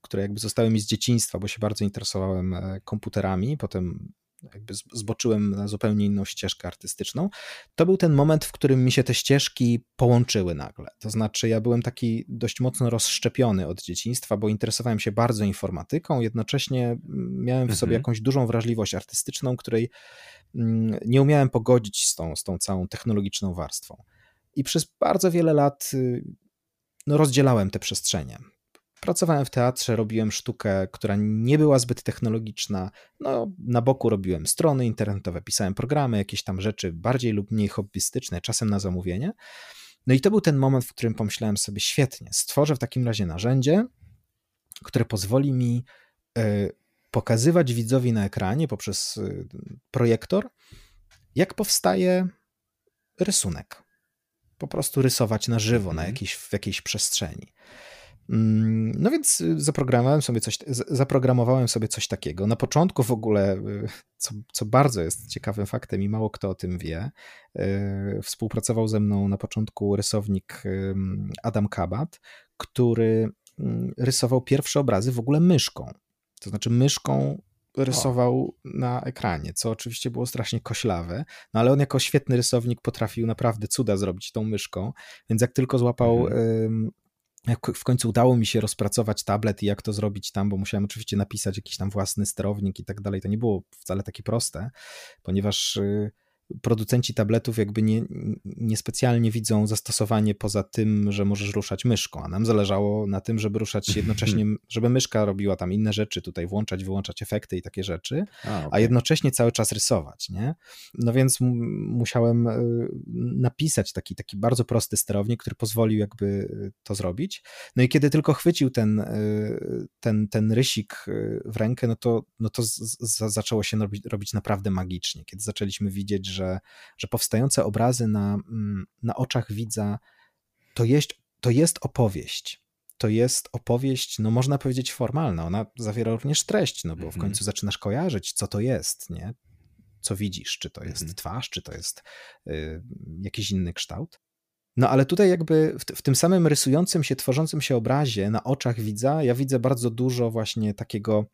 które jakby zostały mi z dzieciństwa, bo się bardzo interesowałem e, komputerami, potem jakby zboczyłem na zupełnie inną ścieżkę artystyczną, to był ten moment, w którym mi się te ścieżki połączyły nagle. To znaczy, ja byłem taki dość mocno rozszczepiony od dzieciństwa, bo interesowałem się bardzo informatyką, jednocześnie miałem w sobie mhm. jakąś dużą wrażliwość artystyczną, której mm, nie umiałem pogodzić z tą, z tą całą technologiczną warstwą. I przez bardzo wiele lat y, no, rozdzielałem te przestrzenie. Pracowałem w teatrze, robiłem sztukę, która nie była zbyt technologiczna. No, na boku robiłem strony internetowe, pisałem programy, jakieś tam rzeczy bardziej lub mniej hobbystyczne, czasem na zamówienie. No i to był ten moment, w którym pomyślałem sobie, świetnie, stworzę w takim razie narzędzie, które pozwoli mi e, pokazywać widzowi na ekranie poprzez e, projektor, jak powstaje rysunek. Po prostu rysować na żywo, na mhm. jakiejś, w jakiejś przestrzeni. Mm, no więc y, zaprogramowałem sobie coś, zaprogramowałem sobie coś takiego. Na początku w ogóle, y, co, co bardzo jest ciekawym faktem i mało kto o tym wie, y, współpracował ze mną na początku rysownik Adam Kabat, który mm, rysował pierwsze obrazy w ogóle myszką. To znaczy myszką rysował na ekranie, co oczywiście było strasznie koślawe, no ale on jako świetny rysownik potrafił naprawdę cuda zrobić tą myszką, więc jak tylko złapał mhm jak w końcu udało mi się rozpracować tablet i jak to zrobić tam, bo musiałem oczywiście napisać jakiś tam własny sterownik i tak dalej, to nie było wcale takie proste, ponieważ y, producenci tabletów jakby nie, niespecjalnie widzą zastosowanie poza tym, że możesz ruszać myszką, a nam zależało na tym, żeby ruszać jednocześnie, żeby myszka robiła tam inne rzeczy, tutaj włączać, wyłączać efekty i takie rzeczy, a, okay. a jednocześnie cały czas rysować, nie? No więc musiałem e, napisać taki, taki bardzo prosty sterownik, który pozwolił jakby to zrobić. No i kiedy tylko chwycił ten, e, ten, ten rysik e, w rękę, no to, no to z, z, zaczęło się robić, robić naprawdę magicznie, kiedy zaczęliśmy widzieć, że że, że powstające obrazy na, mm, na oczach widza to jest, to jest opowieść. To jest opowieść, no można powiedzieć formalna. Ona zawiera również treść, no bo w mhm. końcu zaczynasz kojarzyć, co to jest, nie? co widzisz, czy to jest mhm. twarz, czy to jest y, jakiś inny kształt. No ale tutaj jakby w, w, tym samym rysującym się, tworzącym się obrazie na oczach widza, ja widzę bardzo dużo właśnie takiego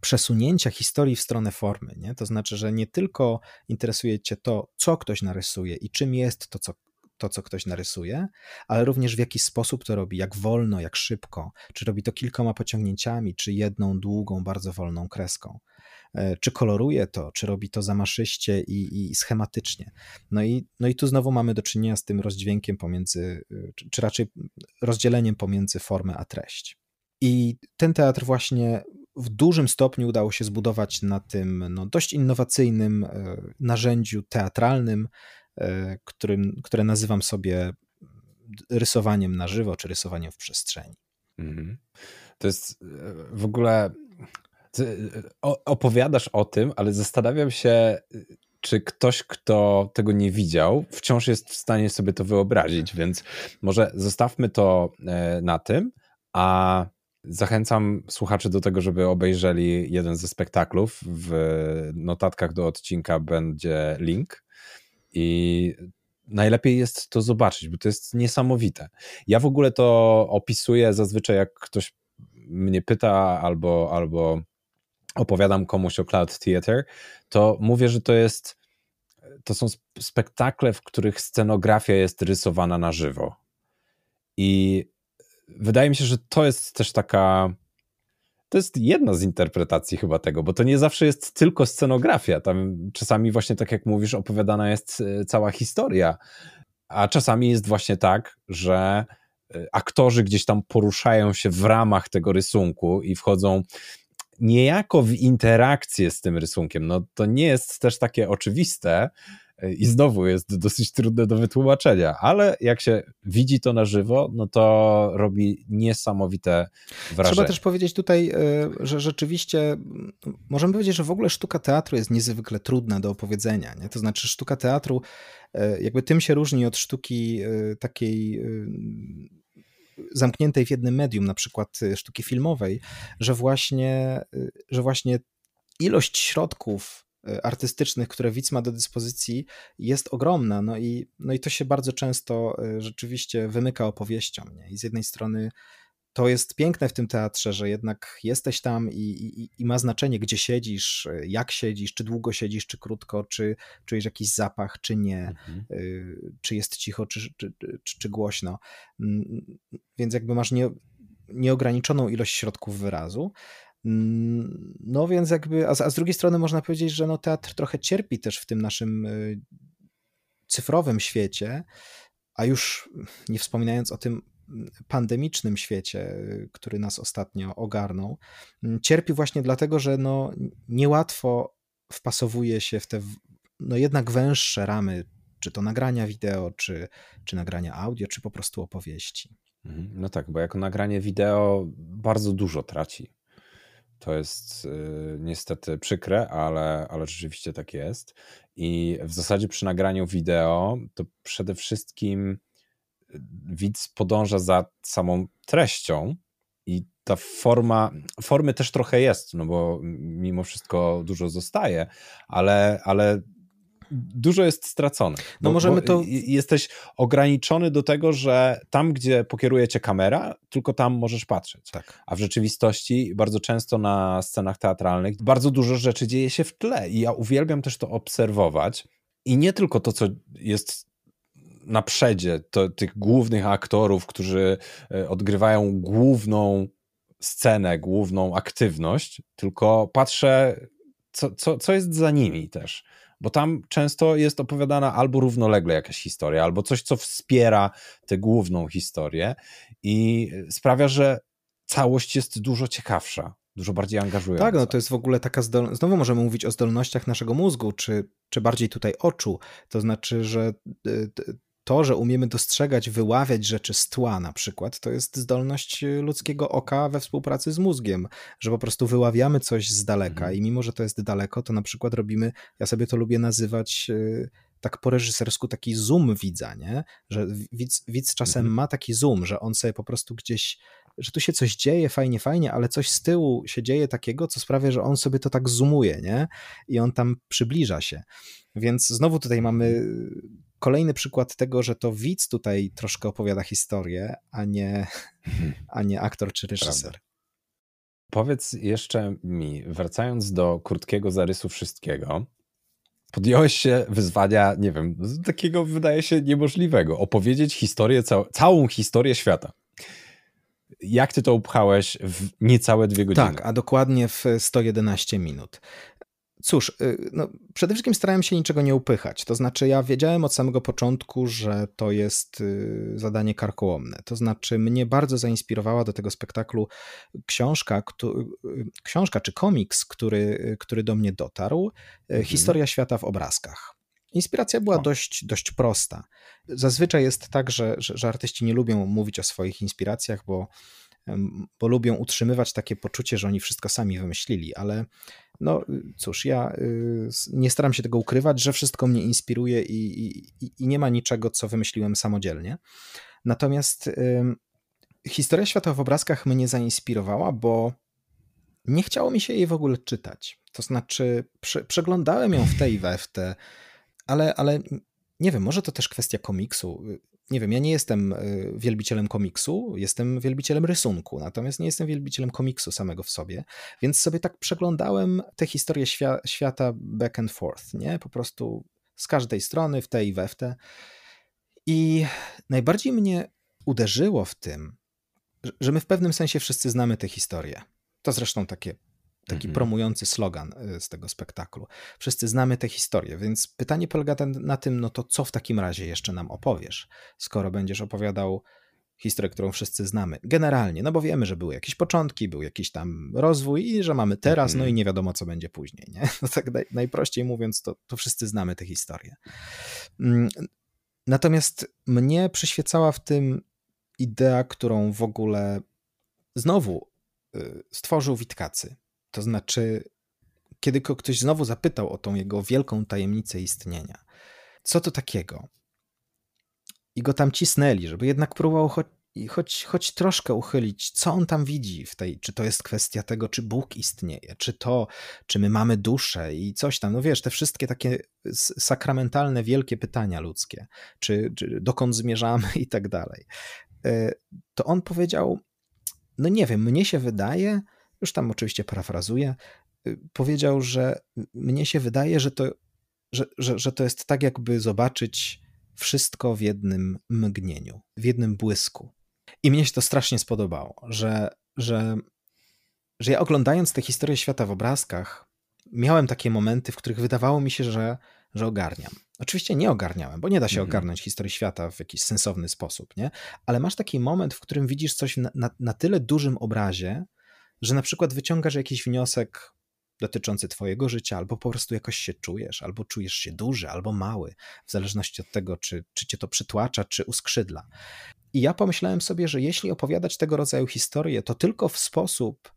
przesunięcia historii w stronę formy. Nie? To znaczy, że nie tylko interesuje cię to, co ktoś narysuje i czym jest to, co, to, co ktoś narysuje, ale również w jaki sposób to robi, jak wolno, jak szybko, czy robi to kilkoma pociągnięciami, czy jedną długą, bardzo wolną kreską. E, czy koloruje to, czy robi to zamaszyście i, i schematycznie. No i, no i tu znowu mamy do czynienia z tym rozdźwiękiem pomiędzy, e, czy, czy raczej rozdzieleniem pomiędzy formę a treść. I ten teatr właśnie w dużym stopniu udało się zbudować na tym no, dość innowacyjnym e, narzędziu teatralnym, którym, które nazywam sobie rysowaniem na żywo, czy rysowaniem w przestrzeni. Mm. To jest w ogóle opowiadasz o tym, ale zastanawiam się, czy ktoś, kto tego nie widział, wciąż jest w stanie sobie to wyobrazić, więc może zostawmy to e, na tym, a zachęcam słuchaczy do tego, żeby obejrzeli jeden ze spektaklów. W notatkach do odcinka będzie link i najlepiej jest to zobaczyć, bo to jest niesamowite. Ja w ogóle to opisuję zazwyczaj, jak ktoś mnie pyta albo, albo opowiadam komuś o Cloud Theater, to mówię, że to jest to są spektakle, w których scenografia jest rysowana na żywo. I wydaje mi się, że to jest też taka to jest jedna z interpretacji chyba tego, bo to nie zawsze jest tylko scenografia. Tam czasami właśnie tak jak mówisz, opowiadana jest e, cała historia, a czasami jest właśnie tak, że e, aktorzy gdzieś tam poruszają się w ramach tego rysunku i wchodzą niejako w interakcję z tym rysunkiem. No to nie jest też takie oczywiste i znowu jest dosyć trudne do wytłumaczenia, ale jak się widzi to na żywo, no to robi niesamowite wrażenie. Trzeba też powiedzieć tutaj, e, że rzeczywiście możemy powiedzieć, że w ogóle sztuka teatru jest niezwykle trudna do opowiedzenia. Nie? To znaczy sztuka teatru e, jakby tym się różni od sztuki takiej zamkniętej w jednym medium, na przykład sztuki filmowej, że właśnie, że właśnie ilość środków artystycznych, które widz ma do dyspozycji, jest ogromna. No i, no i to się bardzo często rzeczywiście wymyka opowieściom. Nie? I z jednej strony to jest piękne w tym teatrze, że jednak jesteś tam i, i, i, ma znaczenie, gdzie siedzisz, jak siedzisz, czy długo siedzisz, czy krótko, czy czujesz jakiś zapach, czy nie, mhm. Y, czy jest cicho, czy, czy, czy, czy, głośno. Mm, więc jakby masz nie, nieograniczoną ilość środków wyrazu. Mm, no więc jakby, a, a z drugiej strony można powiedzieć, że no teatr trochę cierpi też w tym naszym y, cyfrowym świecie, a już nie wspominając o tym pandemicznym świecie, który nas ostatnio ogarnął, cierpi właśnie dlatego, że no, niełatwo wpasowuje się w te no, jednak węższe ramy, czy to nagrania wideo, czy, czy nagrania audio, czy po prostu opowieści. Mhm. No tak, bo jako nagranie wideo bardzo dużo traci. To jest y, niestety przykre, ale, ale rzeczywiście tak jest. I w zasadzie przy nagraniu wideo to przede wszystkim widz podąża za samą treścią i ta forma, formy też trochę jest, no bo mimo wszystko dużo zostaje, ale, ale dużo jest stracone. No bo, możemy to... Jesteś ograniczony do tego, że tam, gdzie pokieruje cię kamera, tylko tam możesz patrzeć. Tak. A w rzeczywistości bardzo często na scenach teatralnych bardzo dużo rzeczy dzieje się w tle i ja uwielbiam też to obserwować. I nie tylko to, co jest na przedzie to, tych głównych aktorów, którzy e, odgrywają główną scenę, główną aktywność, tylko patrzę, co, co, co jest za nimi też. Bo tam często jest opowiadana albo równolegle jakaś historia, albo coś, co wspiera tę główną historię i sprawia, że całość jest dużo ciekawsza dużo bardziej angażująca. Tak, no to jest w ogóle taka zdolność, znowu możemy mówić o zdolnościach naszego mózgu, czy, czy bardziej tutaj oczu, to znaczy, że y, to, że umiemy dostrzegać, wyławiać rzeczy z tła na przykład, to jest zdolność y, ludzkiego oka we współpracy z mózgiem, że po prostu wyławiamy coś z daleka mhm. i mimo, że to jest daleko, to na przykład robimy, ja sobie to lubię nazywać y, tak po reżysersku taki zoom widza, nie? Że widz, widz czasem mhm. ma taki zoom, że on sobie po prostu gdzieś że tu się coś dzieje, fajnie, fajnie, ale coś z tyłu się dzieje takiego, co sprawia, że on sobie to tak zoomuje, nie? I on tam przybliża się. Więc znowu tutaj mamy kolejny przykład tego, że to widz tutaj troszkę opowiada historię, a nie, a nie aktor czy reżyser. Prawda. Powiedz jeszcze mi, wracając do krótkiego zarysu wszystkiego, podjąłeś się wyzwania, nie wiem, takiego wydaje się niemożliwego, opowiedzieć historię, cał całą historię świata. Jak ty to upchałeś w niecałe dwie godziny? Tak, a dokładnie w 111 minut. Cóż, y, no, przede wszystkim starałem się niczego nie upychać. To znaczy, ja wiedziałem od samego początku, że to jest y, zadanie karkołomne. To znaczy, mnie bardzo zainspirowała do tego spektaklu książka, y, książka czy komiks, który, który do mnie dotarł. Mhm. Historia świata w obrazkach. Inspiracja była dość, dość prosta. Zazwyczaj jest tak, że, że, że artyści nie lubią mówić o swoich inspiracjach, bo bo lubią utrzymywać takie poczucie, że oni wszystko sami wymyślili, ale no cóż, ja y, nie staram się tego ukrywać, że wszystko mnie inspiruje i, i, i nie ma niczego, co wymyśliłem samodzielnie. Natomiast historia świata w obrazkach mnie zainspirowała, bo nie chciało mi się jej w ogóle czytać. To znaczy, prze, przeglądałem ją w tej i we w te, ale, ale nie wiem, może to też kwestia komiksu nie wiem, ja nie jestem y, wielbicielem komiksu, jestem wielbicielem rysunku, natomiast nie jestem wielbicielem komiksu samego w sobie, więc sobie tak przeglądałem tę historię świa świata back and forth, nie? Po prostu z każdej strony, w te i we w te. I najbardziej mnie uderzyło w tym, że my w pewnym sensie wszyscy znamy tę historię. To zresztą takie taki mhm. promujący slogan y, z tego spektaklu. Wszyscy znamy tę historię, więc pytanie polega na tym, no to co w takim razie jeszcze nam opowiesz, skoro będziesz opowiadał historię, którą wszyscy znamy. Generalnie, no bo wiemy, że były jakieś początki, był jakiś tam rozwój i że mamy teraz, no i mhm. nie wiadomo, co będzie później, nie? No tak naj, najprościej mówiąc, to, to wszyscy znamy tę historię. Mm, natomiast mnie przyświecała w tym idea, którą w ogóle znowu y, stworzył Witkacy. To znaczy, kiedy ktoś znowu zapytał o tą jego wielką tajemnicę istnienia, co to takiego? I go tam cisnęli, żeby jednak próbował choć, choć, choć troszkę uchylić, co on tam widzi w tej, czy to jest kwestia tego, czy Bóg istnieje, czy to, czy my mamy duszę i coś tam. No wiesz, te wszystkie takie sakramentalne, wielkie pytania ludzkie, czy, czy dokąd zmierzamy i tak dalej. E, to on powiedział, no nie wiem, mnie się wydaje, już tam oczywiście parafrazuję, y, powiedział, że mnie się wydaje, że to, że, że, że to jest tak, jakby zobaczyć wszystko w jednym mgnieniu, w jednym błysku. I mnie się to strasznie spodobało, że, że, że ja oglądając tę historię świata w obrazkach, miałem takie momenty, w których wydawało mi się, że, że ogarniam. Oczywiście nie ogarniałem, bo nie da się mhm. ogarnąć historii świata w jakiś sensowny sposób, nie? Ale masz taki moment, w którym widzisz coś na, na, na tyle dużym obrazie, że na przykład wyciągasz jakiś wniosek dotyczący Twojego życia, albo po prostu jakoś się czujesz, albo czujesz się duży, albo mały, w zależności od tego, czy, czy Cię to przytłacza, czy uskrzydla. I ja pomyślałem sobie, że jeśli opowiadać tego rodzaju historie, to tylko w sposób,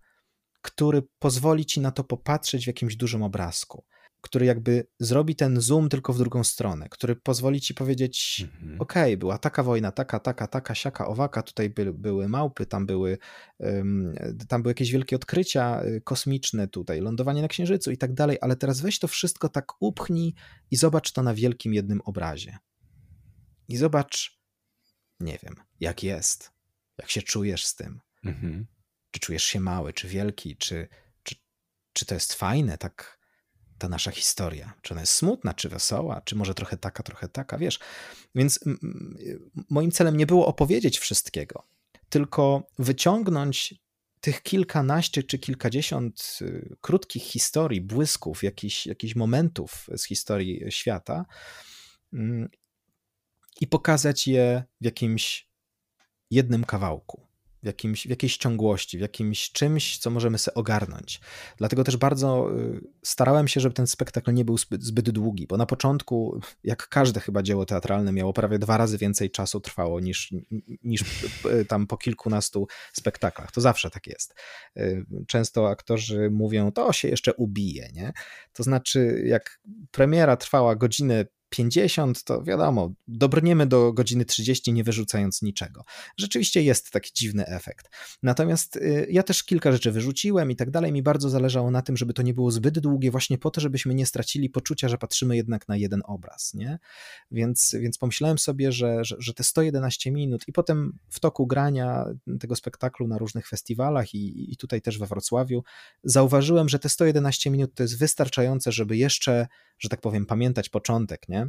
który pozwoli Ci na to popatrzeć w jakimś dużym obrazku który jakby zrobi ten zoom tylko w drugą stronę, który pozwoli ci powiedzieć, mhm. ok, była taka wojna, taka, taka, taka, siaka, owaka, tutaj by, były małpy, tam były, um, tam były jakieś wielkie odkrycia y, kosmiczne, tutaj lądowanie na Księżycu i tak dalej, ale teraz weź to wszystko tak upchnij i zobacz to na wielkim jednym obrazie. I zobacz, nie wiem, jak jest, jak się czujesz z tym. Mhm. Czy czujesz się mały, czy wielki, czy, czy, czy to jest fajne, tak ta nasza historia. Czy ona jest smutna, czy wesoła, czy może trochę taka, trochę taka, wiesz. Więc moim celem nie było opowiedzieć wszystkiego, tylko wyciągnąć tych kilkanaście czy kilkadziesiąt y, krótkich historii, błysków, jakichś, jakichś momentów z historii świata mm, i pokazać je w jakimś jednym kawałku w, jakimś, w jakiejś ciągłości, w jakimś czymś, co możemy sobie ogarnąć. Dlatego też bardzo y, starałem się, żeby ten spektakl nie był zbyt, zbyt długi, bo na początku, jak każde chyba dzieło teatralne, miało prawie dwa razy więcej czasu trwało niż, niż y, tam po kilkunastu spektaklach. To zawsze tak jest. Y, często aktorzy mówią, to się jeszcze ubije, nie? To znaczy, jak premiera trwała godzinę 50, to wiadomo, dobrniemy do godziny 30, nie wyrzucając niczego. Rzeczywiście jest taki dziwny efekt. Natomiast y, ja też kilka rzeczy wyrzuciłem i tak dalej. Mi bardzo zależało na tym, żeby to nie było zbyt długie, właśnie po to, żebyśmy nie stracili poczucia, że patrzymy jednak na jeden obraz. Nie? Więc, więc pomyślałem sobie, że, że, że te 111 minut i potem w toku grania tego spektaklu na różnych festiwalach i, i tutaj też we Wrocławiu, zauważyłem, że te 111 minut to jest wystarczające, żeby jeszcze, że tak powiem, pamiętać początek, nie?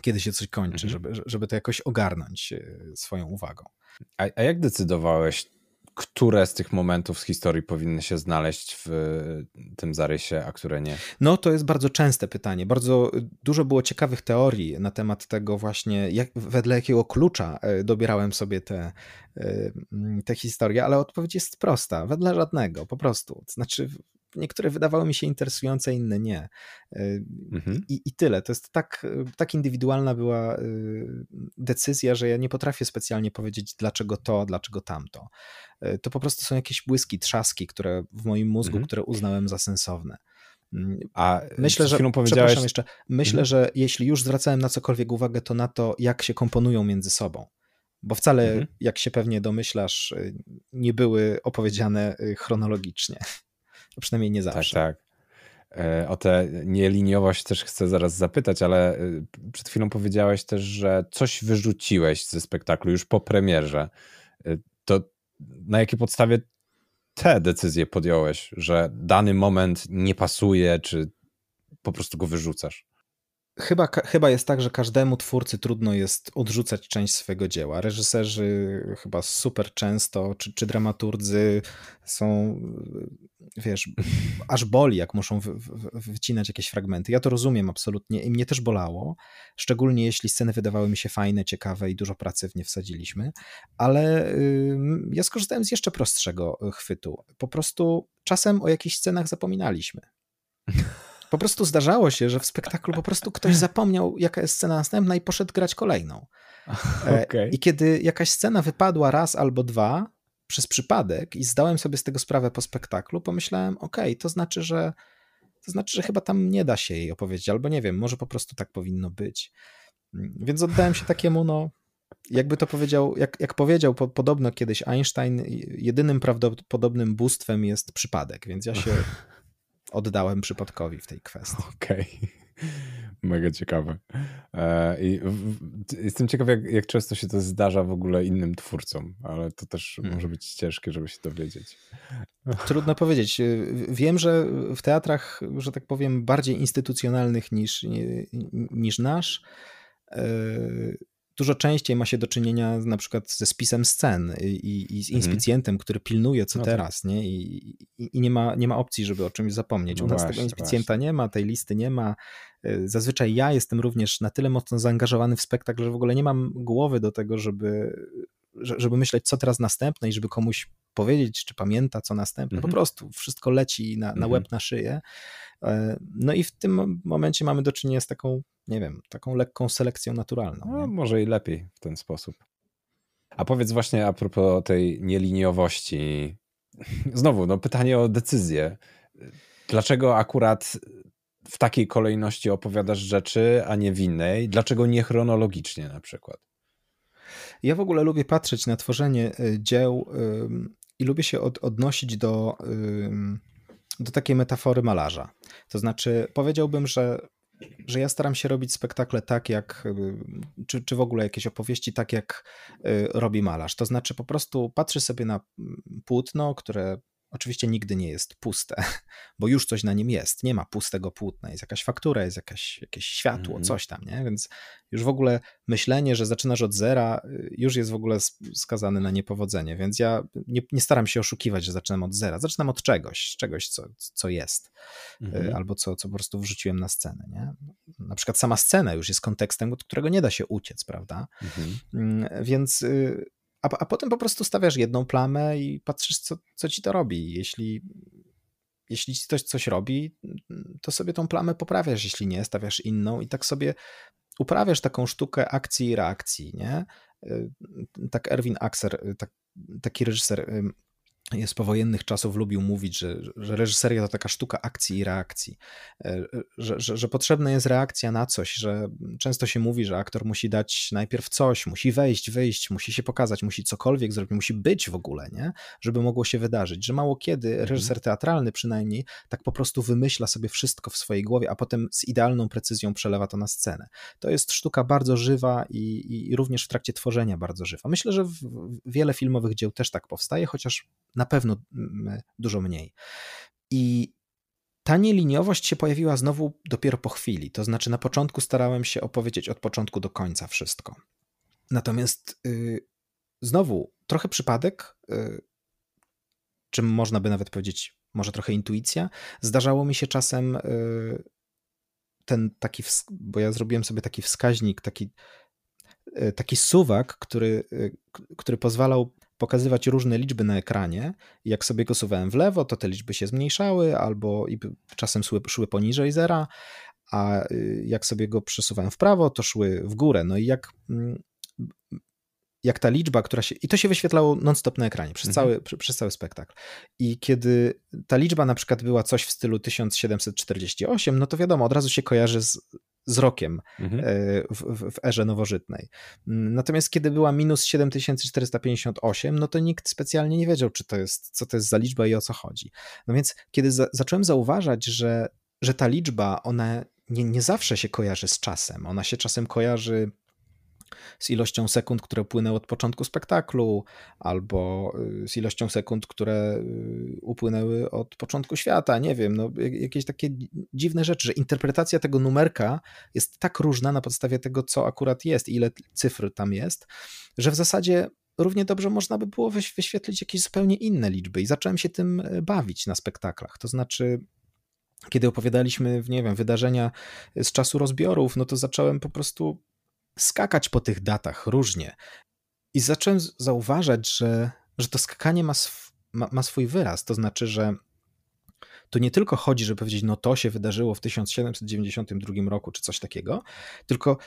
Kiedy się coś kończy, mhm. żeby, żeby to jakoś ogarnąć e, swoją uwagą. A, a jak decydowałeś, które z tych momentów z historii powinny się znaleźć w tym zarysie, a które nie? No, to jest bardzo częste pytanie. Bardzo dużo było ciekawych teorii na temat tego właśnie, jak, wedle jakiego klucza e, dobierałem sobie te, e, te historie, ale odpowiedź jest prosta. Wedle żadnego, po prostu. Znaczy, niektóre wydawały mi się interesujące, inne nie. Y, mhm. I, I, tyle. To jest tak, tak indywidualna była y, decyzja, że ja nie potrafię specjalnie powiedzieć, dlaczego to, dlaczego tamto. To po prostu są jakieś błyski, trzaski, które w moim mózgu, mhm. które uznałem za sensowne. Mm, A myślę, że przepraszam jeszcze, myślę, mhm. że jeśli już zwracałem na cokolwiek uwagę, to na to, jak się komponują między sobą. Bo wcale, mhm. jak się pewnie domyślasz, nie były opowiedziane chronologicznie. A przynajmniej nie zawsze. Tak, tak. O tę nieliniowość też chcę zaraz zapytać, ale e, przed chwilą powiedziałeś też, że coś wyrzuciłeś ze spektaklu już po premierze. E, to na jakiej podstawie te decyzje podjąłeś, że dany moment nie pasuje, czy po prostu go wyrzucasz? Chyba, chyba jest tak, że każdemu twórcy trudno jest odrzucać część swojego dzieła. Reżyserzy chyba super często, czy, czy dramaturdzy są, wiesz, aż boli, jak muszą wycinać jakieś fragmenty. Ja to rozumiem absolutnie i mnie też bolało, szczególnie jeśli sceny wydawały mi się fajne, ciekawe i dużo pracy w nie wsadziliśmy, ale y, ja skorzystałem z jeszcze prostszego chwytu. Po prostu czasem o jakichś scenach zapominaliśmy. Po prostu zdarzało się, że w spektaklu po prostu ktoś zapomniał, jaka jest scena następna i poszedł grać kolejną. E, okay. I kiedy jakaś scena wypadła raz albo dwa przez przypadek i zdałem sobie z tego sprawę po spektaklu, pomyślałem, okej, okay, to znaczy, że to znaczy, że chyba tam nie da się jej opowiedzieć, albo nie wiem, może po prostu tak powinno być. Mm, więc oddałem się takiemu, no, jakby to powiedział, jak, jak powiedział po, podobno kiedyś Einstein, jedynym prawdopodobnym bóstwem jest przypadek, więc ja się oddałem przypadkowi w tej kwestii. Okej. Okay. Mega ciekawe. E, I jestem ciekaw, jak, jak, często się to zdarza w ogóle innym twórcom, ale to też hmm. może być ciężkie, żeby się dowiedzieć. Trudno powiedzieć. Wiem, że w teatrach, że tak powiem, bardziej instytucjonalnych niż, niż nasz, e, dużo częściej ma się do czynienia na przykład ze spisem scen i, i z mhm. inspicjentem, mhm. który pilnuje co no tak. teraz, nie? I, i, nie, ma, nie ma opcji, żeby o czymś zapomnieć. U no nas właśnie, tego inspicjenta właśnie. nie ma, tej listy nie ma. Y, zazwyczaj ja jestem również na tyle mocno zaangażowany w spektakl, że w ogóle nie mam głowy do tego, żeby, żeby myśleć, co teraz następne i żeby komuś powiedzieć, czy pamięta, co następne. Mhm. Po prostu wszystko leci na, na mhm. łeb, na szyję. E, no i w tym momencie mamy do czynienia z taką, nie wiem, taką lekką selekcją naturalną. No, może i lepiej w ten sposób. A powiedz właśnie a propos tej nieliniowości. Znowu, no pytanie o decyzję. Dlaczego akurat w takiej kolejności opowiadasz rzeczy, a nie w innej? Dlaczego nie chronologicznie na przykład? Ja w ogóle lubię patrzeć na tworzenie e, dzieł i lubię się od, odnosić do, do takiej metafory malarza. To znaczy, powiedziałbym, że, że ja staram się robić spektakle tak, jak, czy, czy w ogóle jakieś opowieści tak, jak y, robi malarz. To znaczy, po prostu patrzy sobie na płótno, które oczywiście nigdy nie jest puste, bo już coś na nim jest. Nie ma pustego płótna, jest jakaś faktura, jest jakaś, jakieś światło, mm -hmm. coś tam, nie? Więc już w ogóle myślenie, że zaczynasz od zera, y, już jest w ogóle skazane na niepowodzenie. Więc ja nie, nie staram się oszukiwać, że zaczynam od zera. Zaczynam od czegoś, czegoś, co, co jest, mm -hmm. albo co, co po prostu wrzuciłem na scenę, nie? Na przykład sama scena już jest kontekstem, od którego nie da się uciec, prawda? Mm -hmm. Więc y, a, a potem po prostu stawiasz jedną plamę i patrzysz, co, co ci to robi. Jeśli, jeśli ci coś robi, to sobie tą plamę poprawiasz, jeśli nie, stawiasz inną i tak sobie uprawiasz taką sztukę akcji i reakcji, nie? Y, tak Erwin Axer, y, tak, taki reżyser z powojennych czasów lubił mówić, że, że reżyseria to taka sztuka akcji i reakcji, e, że, że, że, potrzebna jest reakcja na coś, że często się mówi, że aktor musi dać najpierw coś, musi wejść, wyjść, musi się pokazać, musi cokolwiek zrobić, musi być w ogóle, nie? żeby mogło się wydarzyć, że mało kiedy mhm. reżyser teatralny przynajmniej tak po prostu wymyśla sobie wszystko w swojej głowie, a potem z idealną precyzją przelewa to na scenę. To jest sztuka bardzo żywa i, i również w trakcie tworzenia bardzo żywa. Myślę, że w, w wiele filmowych dzieł też tak powstaje, chociaż na pewno dużo mniej. I ta nieliniowość się pojawiła znowu dopiero po chwili. To znaczy, na początku starałem się opowiedzieć od początku do końca wszystko. Natomiast yy, znowu trochę przypadek, yy, czym można by nawet powiedzieć, może trochę intuicja. Zdarzało mi się czasem yy, ten taki, bo ja zrobiłem sobie taki wskaźnik, taki, y, taki suwak, który, y, który pozwalał pokazywać różne liczby na ekranie. Jak sobie go suwałem w lewo, to te liczby się zmniejszały, albo i czasem szły, szły poniżej zera, a y, jak sobie go przesuwałem w prawo, to szły w górę. No i jak, mm, jak ta liczba, która się. I to się wyświetlało non-stop na ekranie przez, mhm. cały, przez cały spektakl. I kiedy ta liczba na przykład była coś w stylu 1748, no to wiadomo, od razu się kojarzy z z rokiem mhm. E, w, w, w, erze nowożytnej. Natomiast kiedy była minus 7458, no to nikt specjalnie nie wiedział, czy to jest, co to jest za liczba i o co chodzi. No więc kiedy za, zacząłem zauważać, że, że ta liczba, ona nie, nie zawsze się kojarzy z czasem, ona się czasem kojarzy z ilością sekund, które upłynęły od początku spektaklu, albo y, z ilością sekund, które y, upłynęły od początku świata. Nie wiem, no, jakieś takie dziwne rzeczy, że interpretacja tego numerka jest tak różna na podstawie tego, co akurat jest, ile cyfr tam jest, że w zasadzie równie dobrze można by było wyświetlić jakieś zupełnie inne liczby i zacząłem się tym e, bawić na spektaklach. To znaczy, kiedy opowiadaliśmy, nie wiem, wydarzenia z czasu rozbiorów, no to zacząłem po prostu skakać po tych datach różnie. I zacząłem zauważać, że, że to skakanie ma, sw ma, ma swój wyraz. To znaczy, że to nie tylko chodzi, żeby powiedzieć, no to się wydarzyło w 1792 roku, czy coś takiego, tylko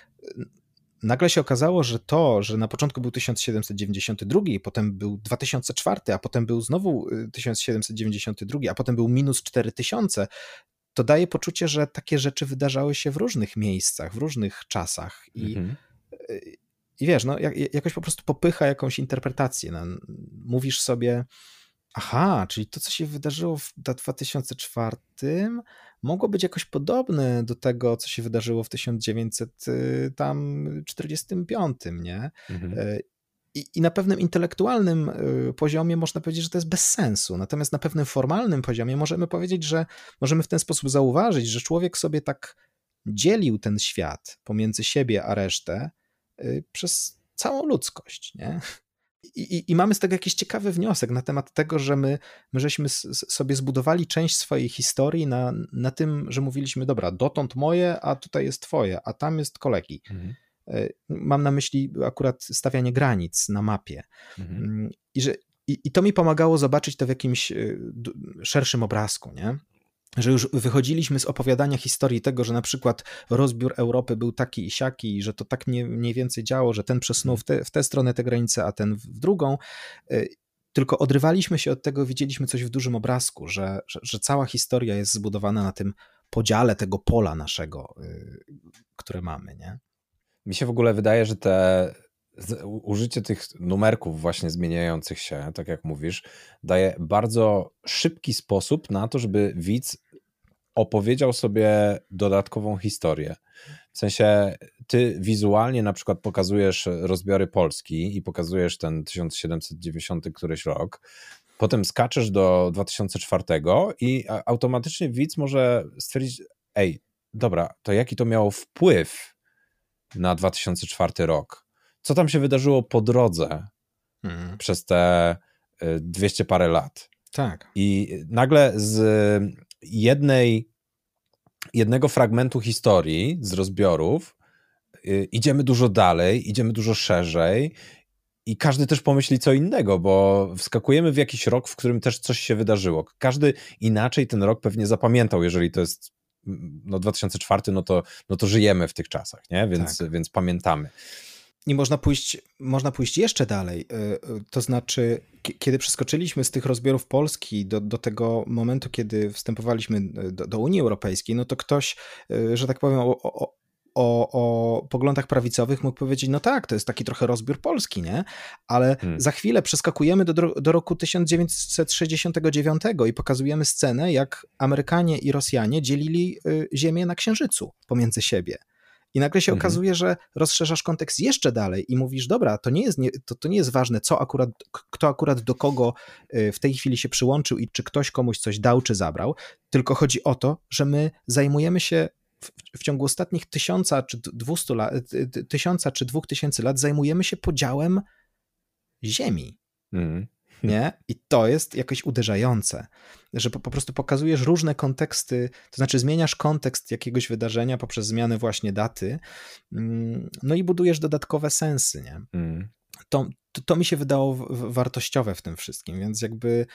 nagle się okazało, że to, że na początku był 1792, potem był 2004, a potem był znowu 1792, y, a potem był minus 4000, to daje poczucie, że takie rzeczy wydarzały się w różnych miejscach, w różnych czasach i, mhm. i wiesz, no, jakoś po prostu popycha jakąś interpretację. No, mówisz sobie, aha, czyli to, co się wydarzyło w 2004, mogło być jakoś podobne do tego, co się wydarzyło w 1945, nie? Mhm. I, I, na pewnym intelektualnym y, poziomie można powiedzieć, że to jest bez sensu. Natomiast na pewnym formalnym poziomie możemy powiedzieć, że możemy w ten sposób zauważyć, że człowiek sobie tak dzielił ten świat pomiędzy siebie a resztę y, przez całą ludzkość. Nie? I, i, I, mamy z tego jakiś ciekawy wniosek na temat tego, że my, my żeśmy sobie zbudowali część swojej historii na, na tym, że mówiliśmy, dobra, dotąd moje, a tutaj jest twoje, a tam jest kolegi. Mhm. E, mam na myśli akurat stawianie granic na mapie. Mhm. Mm, I, że, i, I to mi pomagało zobaczyć to w jakimś e, szerszym obrazku, nie? że już wychodziliśmy z opowiadania historii tego, że na przykład rozbiór Europy był taki i siaki, że to tak nie, mniej więcej działo, że ten przesunął w, te, w tę stronę te granice, a ten w drugą. E, tylko odrywaliśmy się od tego, widzieliśmy coś w dużym obrazku, że, że, że cała historia jest zbudowana na tym podziale tego pola naszego, które mamy. Nie? Mi się w ogóle wydaje, że te użycie tych numerków właśnie zmieniających się, tak jak mówisz, daje bardzo szybki sposób na to, żeby widz opowiedział sobie dodatkową historię. W sensie ty wizualnie na przykład pokazujesz rozbiory Polski i pokazujesz ten 1790 któryś rok, potem skaczesz do 2004 i automatycznie widz może stwierdzić, ej, dobra, to jaki to miało wpływ na 2004 rok. Co tam się wydarzyło po drodze hmm. przez te 200 y, parę lat? Tak. I nagle z jednej, jednego fragmentu historii, z rozbiorów, y, idziemy dużo dalej, idziemy dużo szerzej i każdy też pomyśli co innego, bo wskakujemy w jakiś rok, w którym też coś się wydarzyło. Każdy inaczej ten rok pewnie zapamiętał, jeżeli to jest no 2004, no to, no to żyjemy w tych czasach, nie? Więc, tak. więc pamiętamy. I można pójść, można pójść jeszcze dalej. To znaczy, kiedy przeskoczyliśmy z tych rozbiorów Polski do, do tego momentu, kiedy wstępowaliśmy do, do Unii Europejskiej, no to ktoś, że tak powiem, o, o, o, o poglądach prawicowych mógł powiedzieć, no tak, to jest taki trochę rozbiór Polski, nie? Ale hmm. za chwilę przeskakujemy do, do roku 1969 i pokazujemy scenę, jak Amerykanie i Rosjanie dzielili y, ziemię na Księżycu pomiędzy siebie. I nagle się mhm. okazuje, że rozszerzasz kontekst jeszcze dalej i mówisz, dobra, to nie jest, nie, to, to nie jest ważne, co akurat, kto akurat do kogo y, w tej chwili się przyłączył i czy ktoś komuś coś dał czy zabrał, tylko chodzi o to, że my zajmujemy się w, w ciągu ostatnich tysiąca czy dwustu lat, tysiąca czy dwóch tysięcy lat zajmujemy się podziałem ziemi. Mm. Nie? I to jest jakoś uderzające, że po, po, prostu pokazujesz różne konteksty, to znaczy zmieniasz kontekst jakiegoś wydarzenia poprzez zmianę właśnie daty, mm, no i budujesz dodatkowe sensy, nie? Mm. To, to, to, mi się wydało wartościowe w tym wszystkim, więc jakby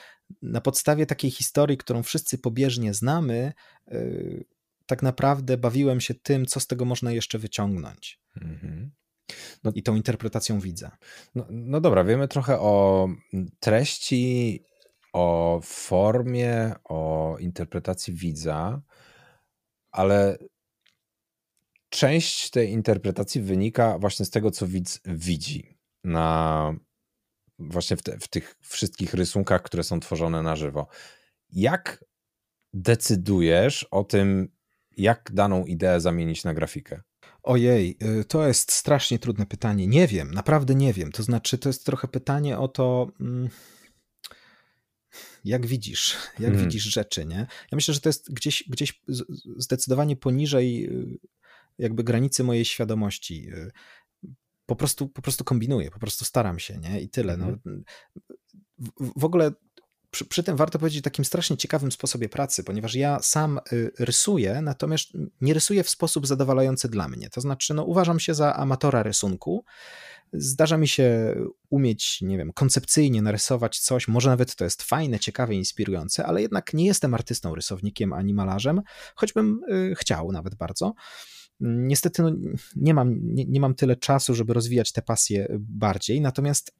na podstawie takiej historii, którą wszyscy pobieżnie znamy, yy, tak naprawdę bawiłem się tym, co z tego można jeszcze wyciągnąć. Mhm. No, I tą interpretacją widza. No, no dobra, wiemy trochę o treści, o formie, o interpretacji widza, ale część tej interpretacji wynika właśnie z tego, co widz widzi na właśnie w, te, w tych wszystkich rysunkach, które są tworzone na żywo. Jak decydujesz o tym, jak daną ideę zamienić na grafikę? Ojej, y, to jest strasznie trudne pytanie. Nie wiem, naprawdę nie wiem. To znaczy, to jest trochę pytanie o to, mm, jak widzisz, jak hmm. widzisz rzeczy, nie? Ja myślę, że to jest gdzieś, gdzieś zdecydowanie poniżej y, jakby granicy mojej świadomości. Y, po prostu, po prostu kombinuję, po prostu staram się, nie? I tyle. No. Mhm. W, w ogóle przy, przy, tym warto powiedzieć o takim strasznie ciekawym sposobie pracy, ponieważ ja sam y, rysuję, natomiast nie rysuję w sposób zadowalający dla mnie. To znaczy, no, uważam się za amatora rysunku. Zdarza mi się umieć, nie wiem, koncepcyjnie narysować coś, może nawet to jest fajne, ciekawe, inspirujące, ale jednak nie jestem artystą, rysownikiem ani malarzem, choćbym y, chciał nawet bardzo. Niestety no, nie, mam, nie, nie mam tyle czasu, żeby rozwijać te pasje bardziej, natomiast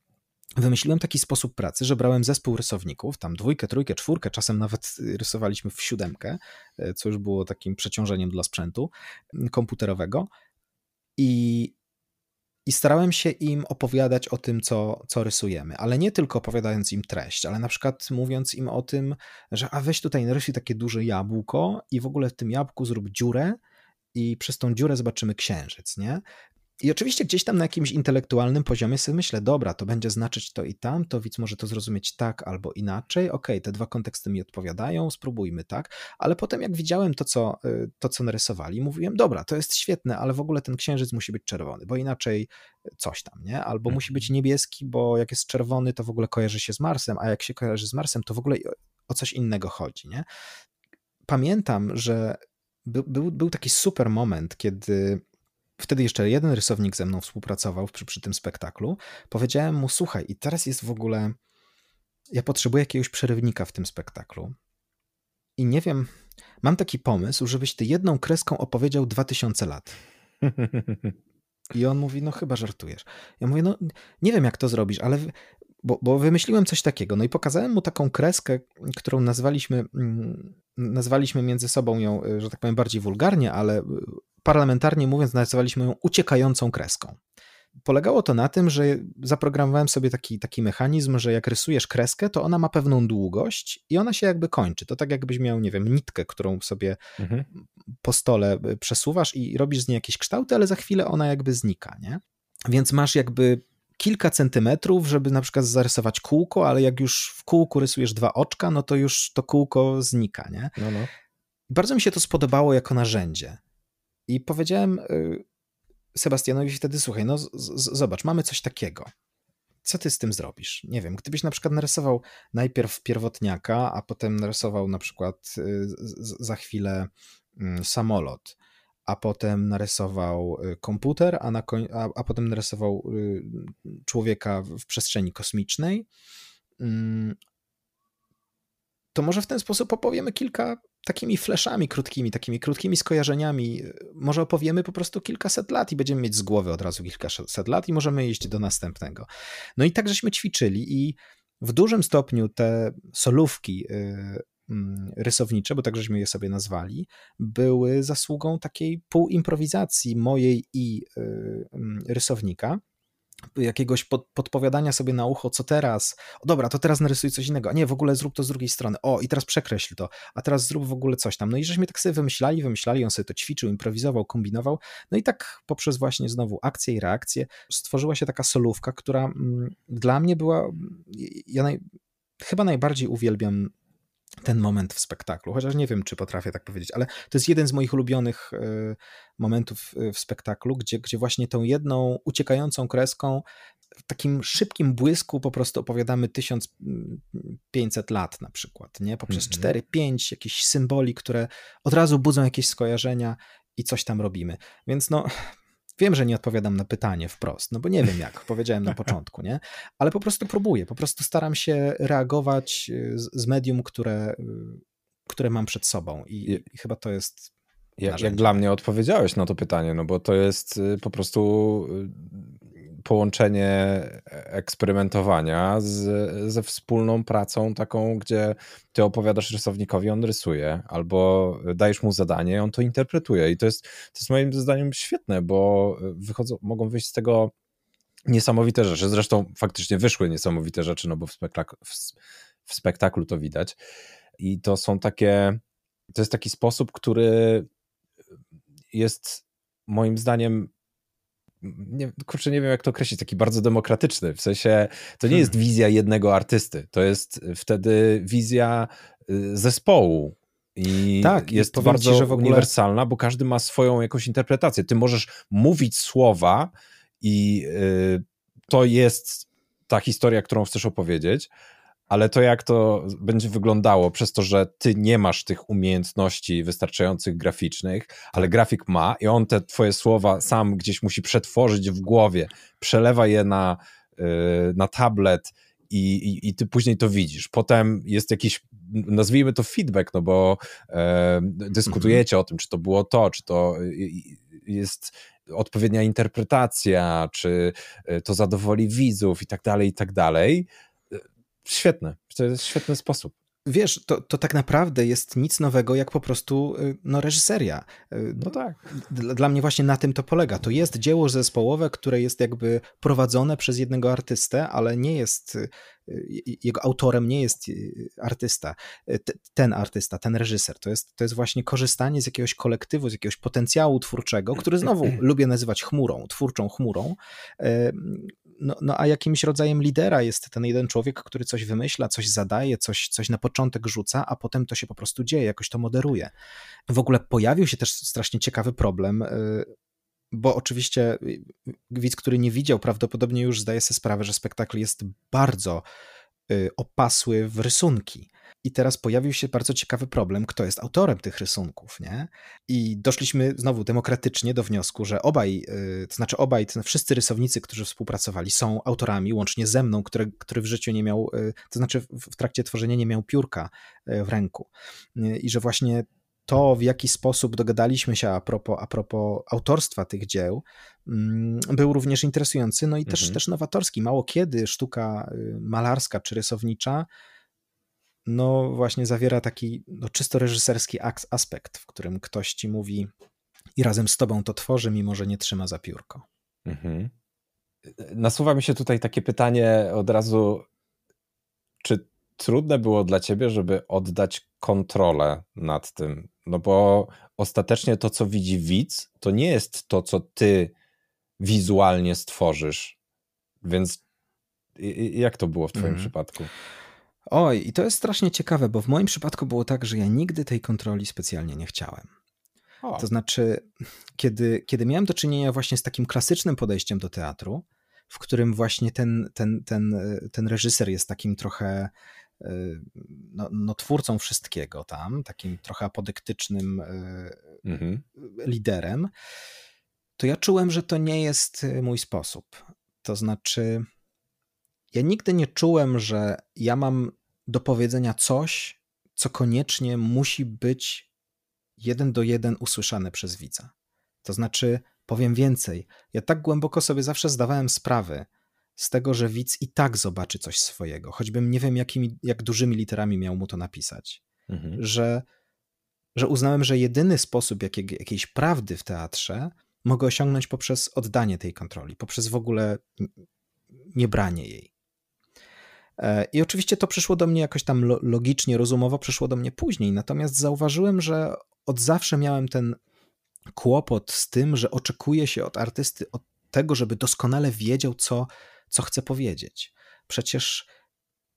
wymyśliłem taki sposób pracy, że brałem zespół rysowników, tam dwójkę, trójkę, czwórkę, czasem nawet rysowaliśmy w siódemkę, e, co już było takim przeciążeniem dla sprzętu komputerowego i, i starałem się im opowiadać o tym, co, co rysujemy, ale nie tylko opowiadając im treść, ale na przykład mówiąc im o tym, że a weź tutaj narysuj takie duże jabłko i w ogóle w tym jabłku zrób dziurę i przez tą dziurę zobaczymy księżyc, nie? I oczywiście gdzieś tam na jakimś intelektualnym poziomie sobie myślę, dobra, to będzie znaczyć to i tam, to widz może to zrozumieć tak albo inaczej, okej, okay, te dwa konteksty mi odpowiadają, spróbujmy tak, ale potem jak widziałem to co, y, to, co narysowali, mówiłem, dobra, to jest świetne, ale w ogóle ten księżyc musi być czerwony, bo inaczej coś tam, nie? Albo musi być mhm. niebieski, bo jak jest czerwony, to w ogóle kojarzy się z Marsem, a jak się kojarzy z Marsem, to w ogóle o coś innego chodzi, nie? Pamiętam, że był, był, był taki super moment, kiedy wtedy jeszcze jeden rysownik ze mną współpracował przy, przy tym spektaklu. Powiedziałem mu: Słuchaj, i teraz jest w ogóle. Ja potrzebuję jakiegoś przerywnika w tym spektaklu. I nie wiem, mam taki pomysł, żebyś ty jedną kreską opowiedział 2000 lat. I on mówi, no chyba żartujesz. Ja mówię, no nie wiem jak to zrobisz, ale bo, bo wymyśliłem coś takiego. No i pokazałem mu taką kreskę, którą nazwaliśmy, mm, nazwaliśmy między sobą ją, że tak powiem, bardziej wulgarnie, ale parlamentarnie mówiąc, nazywaliśmy ją uciekającą kreską. Polegało to na tym, że zaprogramowałem sobie taki, taki mechanizm, że jak rysujesz kreskę, to ona ma pewną długość i ona się jakby kończy. To tak jakbyś miał, nie wiem, nitkę, którą sobie mhm. po stole przesuwasz i robisz z niej jakieś kształty, ale za chwilę ona jakby znika, nie? Więc masz jakby kilka centymetrów, żeby na przykład zarysować kółko, ale jak już w kółku rysujesz dwa oczka, no to już to kółko znika, nie? No, no. Bardzo mi się to spodobało jako narzędzie. I powiedziałem y, Sebastianowi wtedy, słuchaj, no zobacz, mamy coś takiego. Co ty z tym zrobisz? Nie wiem, gdybyś na przykład narysował najpierw pierwotniaka, a potem narysował na przykład y, za chwilę mm, samolot, a potem narysował y, komputer, a, na koń, a, a potem narysował człowieka w przestrzeni kosmicznej, mm, to może w ten sposób opowiemy kilka takimi flashami krótkimi, takimi krótkimi skojarzeniami. Może opowiemy po prostu kilkaset lat i będziemy mieć z głowy od razu kilkaset lat i możemy iść do następnego. No i tak żeśmy ćwiczyli i w dużym stopniu te solówki y, mm, rysownicze, bo tak żeśmy je sobie nazwali, były zasługą takiej półimprowizacji mojej i y, mm, rysownika jakiegoś pod, podpowiadania sobie na ucho, co teraz, o dobra, to teraz narysuj coś innego, a nie, w ogóle zrób to z drugiej strony, o i teraz przekreśl to, a teraz zrób w ogóle coś tam. No i żeśmy tak sobie wymyślali, wymyślali, on sobie to ćwiczył, improwizował, kombinował, no i tak poprzez właśnie znowu akcję i reakcję stworzyła się taka solówka, która mm, dla mnie była, ja naj, chyba najbardziej uwielbiam ten moment w spektaklu, chociaż nie wiem, czy potrafię tak powiedzieć, ale to jest jeden z moich ulubionych e, momentów e, w spektaklu, gdzie, gdzie właśnie tą jedną uciekającą kreską w takim szybkim błysku po prostu opowiadamy 1500 lat na przykład, nie? Poprzez mm -hmm. 4-5 jakichś symboli, które od razu budzą jakieś skojarzenia i coś tam robimy. Więc no, Wiem, że nie odpowiadam na pytanie wprost, no bo nie wiem jak, powiedziałem na początku, nie? Ale po prostu próbuję, po prostu staram się reagować y, z, z medium, które, y, które mam przed sobą i, i chyba to jest jak, jak, dla mnie odpowiedziałeś na to pytanie, no bo to jest y, po prostu połączenie eksperymentowania z, ze wspólną pracą taką, gdzie ty opowiadasz rysownikowi, on rysuje, albo dajesz mu zadanie, on to interpretuje. I to jest, to jest moim zdaniem świetne, bo wychodzą, mogą wyjść z tego niesamowite rzeczy, zresztą faktycznie wyszły niesamowite rzeczy, no bo w, spektaklu, w, w spektaklu to widać. I to są takie, to jest taki sposób, który jest moim zdaniem nie, kurczę, nie wiem jak to określić, taki bardzo demokratyczny, w sensie to nie jest hmm. wizja jednego artysty, to jest wtedy wizja y, zespołu i tak, jest i bardzo ci, ogóle... uniwersalna, bo każdy ma swoją jakąś interpretację. Ty możesz mówić słowa i y, to jest ta historia, którą chcesz opowiedzieć, ale to jak to będzie wyglądało, przez to, że ty nie masz tych umiejętności wystarczających graficznych, ale grafik ma i on te twoje słowa sam gdzieś musi przetworzyć w głowie, przelewa je na, yy, na tablet i, i, i, ty później to widzisz. Potem jest jakiś, nazwijmy to feedback, no bo yy, dyskutujecie mhm. o tym, czy to było to, czy to jest odpowiednia interpretacja, czy y, to zadowoli widzów i tak dalej, i tak dalej świetne. To jest świetny sposób. Wiesz, to, to tak naprawdę jest nic nowego, jak po prostu y, no, reżyseria. Y, no tak. Dla, mnie właśnie na tym to polega. To jest dzieło zespołowe, które jest jakby prowadzone przez jednego artystę, ale nie jest, y, jego autorem nie jest artysta, ten artysta, ten reżyser. To jest, to jest właśnie korzystanie z jakiegoś kolektywu, z jakiegoś potencjału twórczego, który znowu lubię nazywać chmurą, twórczą chmurą, no, no a jakimś rodzajem lidera jest ten jeden człowiek, który coś wymyśla, coś zadaje, coś, coś na początek rzuca, a potem to się po prostu dzieje, jakoś to moderuje. W ogóle pojawił się też strasznie ciekawy problem, y, bo oczywiście y, widz, który nie widział, prawdopodobnie już zdaje sobie sprawę, że spektakl jest bardzo opasły w rysunki. I teraz pojawił się bardzo ciekawy problem, kto jest autorem tych rysunków, nie? I doszliśmy znowu demokratycznie do wniosku, że obaj, y, to znaczy obaj, to wszyscy rysownicy, którzy współpracowali, są autorami, łącznie ze mną, który, który w życiu nie miał, y, to znaczy w trakcie tworzenia nie miał piórka y, w ręku. I że właśnie to, w jaki sposób dogadaliśmy się a propos, a propos autorstwa tych dzieł, mm, był również interesujący, no i też, mhm. też nowatorski. Mało kiedy sztuka malarska czy rysownicza no właśnie zawiera taki no, czysto reżyserski aspekt, w którym ktoś ci mówi i razem z tobą to tworzy, mimo że nie trzyma za piórko. Mhm. Nasuwa mi się tutaj takie pytanie od razu, czy trudne było dla ciebie, żeby oddać kontrolę nad tym? No bo ostatecznie to, co widzi widz, to nie jest to, co ty wizualnie stworzysz. Więc jak to było w twoim mhm. przypadku? Oj, i to jest strasznie ciekawe, bo w moim przypadku było tak, że ja nigdy tej kontroli specjalnie nie chciałem. O. To znaczy, kiedy, kiedy miałem do czynienia właśnie z takim klasycznym podejściem do teatru, w którym właśnie ten, ten, ten, ten reżyser jest takim trochę no, no, twórcą wszystkiego tam, takim trochę apodyktycznym e, mhm. liderem, to ja czułem, że to nie jest mój sposób. To znaczy, ja nigdy nie czułem, że ja mam do powiedzenia coś, co koniecznie musi być jeden do jeden usłyszane przez widza. To znaczy, powiem więcej, ja tak głęboko sobie zawsze zdawałem sprawę z tego, że widz i tak zobaczy coś swojego, choćbym nie wiem, jakimi, jak dużymi literami miał mu to napisać, mhm. że, że uznałem, że jedyny sposób jakiej, jakiejś prawdy w teatrze mogę osiągnąć poprzez oddanie tej kontroli, poprzez w ogóle niebranie jej. E, I oczywiście to przyszło do mnie jakoś tam logicznie, rozumowo, przyszło do mnie później. Natomiast zauważyłem, że od zawsze miałem ten kłopot z tym, że oczekuje się od artysty od tego, żeby doskonale wiedział, co, co chce powiedzieć. Przecież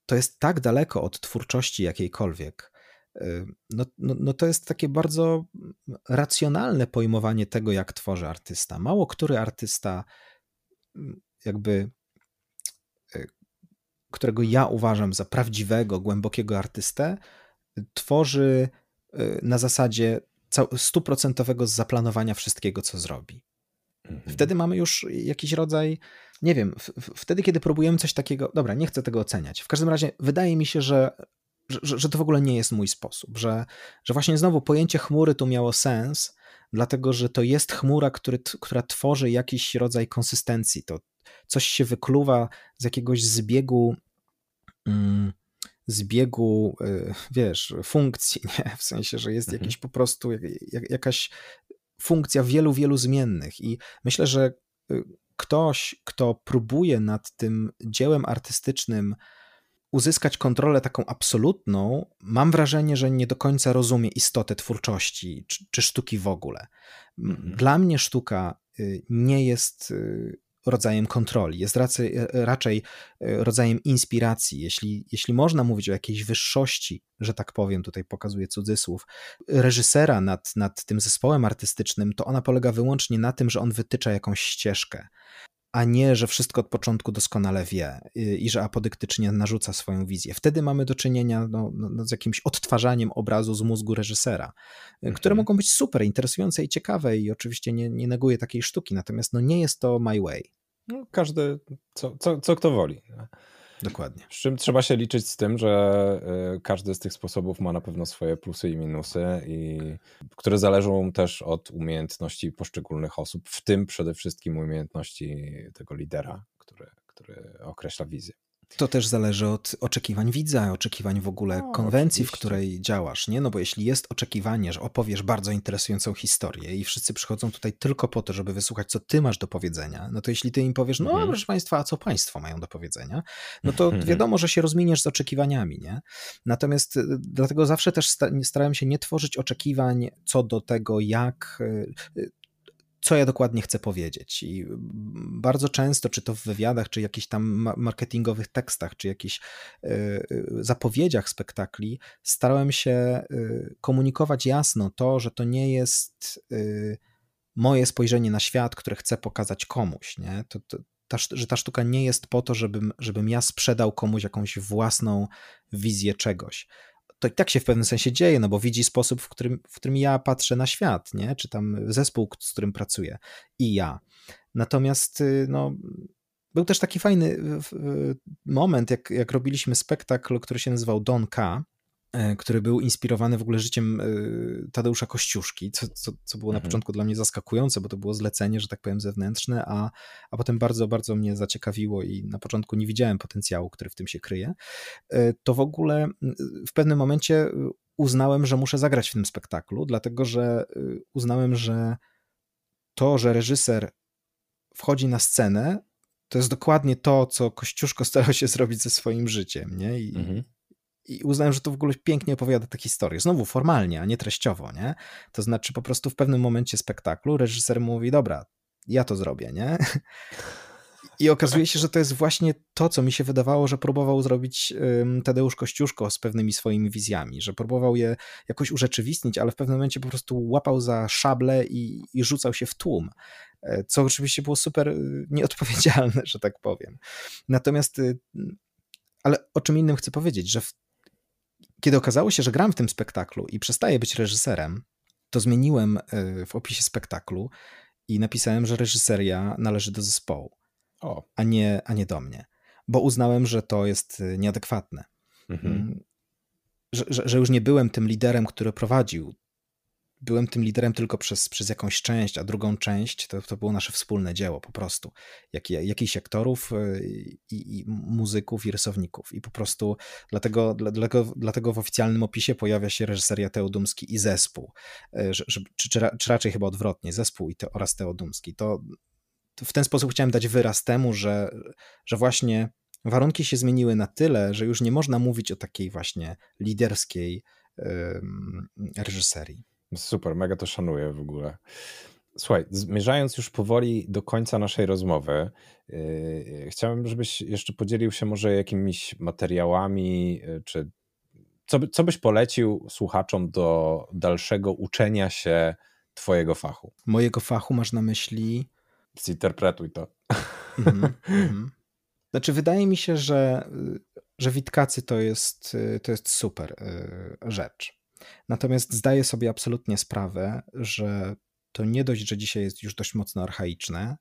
to jest tak daleko od twórczości jakiejkolwiek. E, no, no, no to jest takie bardzo racjonalne pojmowanie tego, jak tworzy artysta. Mało który artysta jakby którego ja uważam za prawdziwego, głębokiego artystę, tworzy y, na zasadzie stuprocentowego zaplanowania wszystkiego, co zrobi. Mhm. Wtedy mamy już jakiś rodzaj, nie wiem, wtedy, kiedy próbujemy coś takiego, dobra, nie chcę tego oceniać. W każdym razie wydaje mi się, że, że, że to w ogóle nie jest mój sposób, że, że właśnie znowu pojęcie chmury tu miało sens, dlatego że to jest chmura, który, która tworzy jakiś rodzaj konsystencji. To coś się wykluwa z jakiegoś zbiegu mm, zbiegu, y, wiesz, funkcji, nie? w sensie, że jest mhm. jakiś po prostu jakaś funkcja wielu, wielu zmiennych i myślę, że y, ktoś, kto próbuje nad tym dziełem artystycznym uzyskać kontrolę taką absolutną, mam wrażenie, że nie do końca rozumie istotę twórczości czy, czy sztuki w ogóle. Mhm. Dla mnie sztuka y, nie jest rodzajem kontroli, jest raczej, raczej e, rodzajem inspiracji. Jeśli, jeśli można mówić o jakiejś wyższości, że tak powiem, tutaj pokazuję cudzysłów, reżysera nad, nad tym zespołem artystycznym, to ona polega wyłącznie na tym, że on wytycza jakąś ścieżkę a nie, że wszystko od początku doskonale wie i że apodyktycznie narzuca swoją wizję. Wtedy mamy do czynienia no, no, no z jakimś odtwarzaniem obrazu z mózgu reżysera, mhm. które mogą być super interesujące i ciekawe i oczywiście nie, nie neguję takiej sztuki, natomiast no, nie jest to my way. No, każdy, co, co, co kto woli. Dokładnie. Z czym trzeba się liczyć z tym, że y, każdy z tych sposobów ma na pewno swoje plusy i minusy, i, które zależą też od umiejętności poszczególnych osób, w tym przede wszystkim umiejętności tego lidera, który, który określa wizję. To też zależy od oczekiwań widza, oczekiwań w ogóle no, konwencji, oczywiście. w której działasz, nie? No bo jeśli jest oczekiwanie, że opowiesz bardzo interesującą historię i wszyscy przychodzą tutaj tylko po to, żeby wysłuchać, co ty masz do powiedzenia, no to jeśli ty im powiesz, no mhm. proszę państwa, a co państwo mają do powiedzenia, no to mhm. wiadomo, że się rozminiesz z oczekiwaniami, nie? Natomiast y, dlatego zawsze też starałem się nie tworzyć oczekiwań co do tego, jak y, y, co ja dokładnie chcę powiedzieć. I bardzo często, czy to w wywiadach, czy jakichś tam marketingowych tekstach, czy jakichś e, e, zapowiedziach spektakli, starałem się e, komunikować jasno to, że to nie jest moje spojrzenie na świat, które chcę pokazać komuś. Nie? To, to, ta, że ta sztuka nie jest po to, żebym, żebym ja sprzedał komuś jakąś własną wizję czegoś to i tak się w pewnym sensie dzieje, no bo widzi sposób, w którym, w którym ja patrzę na świat, nie? czy tam zespół, z którym pracuję i ja. Natomiast y, no, był też taki fajny moment, jak, jak robiliśmy spektakl, który się nazywał Don K., który był inspirowany w ogóle życiem e, Tadeusza Kościuszki, co, co, co było na mhm. początku dla mnie zaskakujące, bo to było zlecenie, że tak powiem, zewnętrzne, a, a potem bardzo, bardzo mnie zaciekawiło i na początku nie widziałem potencjału, który w tym się kryje. E, to w ogóle w pewnym momencie uznałem, że muszę zagrać w tym spektaklu, dlatego że uznałem, że to, że reżyser wchodzi na scenę, to jest dokładnie to, co Kościuszko starał się zrobić ze swoim życiem, nie? I, mhm i uznałem, że to w ogóle pięknie opowiada tę historię. Znowu formalnie, a nie treściowo, nie? To znaczy po prostu w pewnym momencie spektaklu reżyser mówi, dobra, ja to zrobię, nie? I okazuje się, że to jest właśnie to, co mi się wydawało, że próbował zrobić Tadeusz Kościuszko z pewnymi swoimi wizjami, że próbował je jakoś urzeczywistnić, ale w pewnym momencie po prostu łapał za szable i, i rzucał się w tłum, e, co oczywiście było super y, nieodpowiedzialne, że tak powiem. Natomiast y, ale o czym innym chcę powiedzieć, że w kiedy okazało się, że gram w tym spektaklu i przestaję być reżyserem, to zmieniłem e, w opisie spektaklu i napisałem, że reżyseria należy do zespołu, o. A, nie, a nie do mnie, bo uznałem, że to jest e, nieadekwatne. Mhm. Mm. że, że, już nie byłem tym liderem, który prowadził. Byłem tym liderem tylko przez, przez jakąś część, a drugą część to, to było nasze wspólne dzieło po prostu. Jak, jakichś aktorów y, i, i, muzyków i rysowników. I po prostu dlatego, dlatego, dlatego w oficjalnym opisie pojawia się reżyseria Teodumski i zespół. Że, że, czy, czy, czy, raczej chyba odwrotnie, zespół i te, oraz Teodumski. To, to w ten sposób chciałem dać wyraz temu, że, że właśnie warunki się zmieniły na tyle, że już nie można mówić o takiej właśnie liderskiej reżyserii. Super, mega to szanuję w ogóle. Słuchaj, zmierzając już powoli do końca naszej rozmowy, yy, chciałem, żebyś jeszcze podzielił się może jakimiś materiałami, yy, czy co, by, co byś polecił słuchaczom do dalszego uczenia się Twojego fachu? Mojego fachu masz na myśli? Zinterpretuj to. Mm -hmm. Znaczy, wydaje mi się, że, że Witkacy to jest, to jest super y, rzecz. Natomiast zdaję sobie absolutnie sprawę, że to nie dość, że dzisiaj jest już dość mocno archaiczne,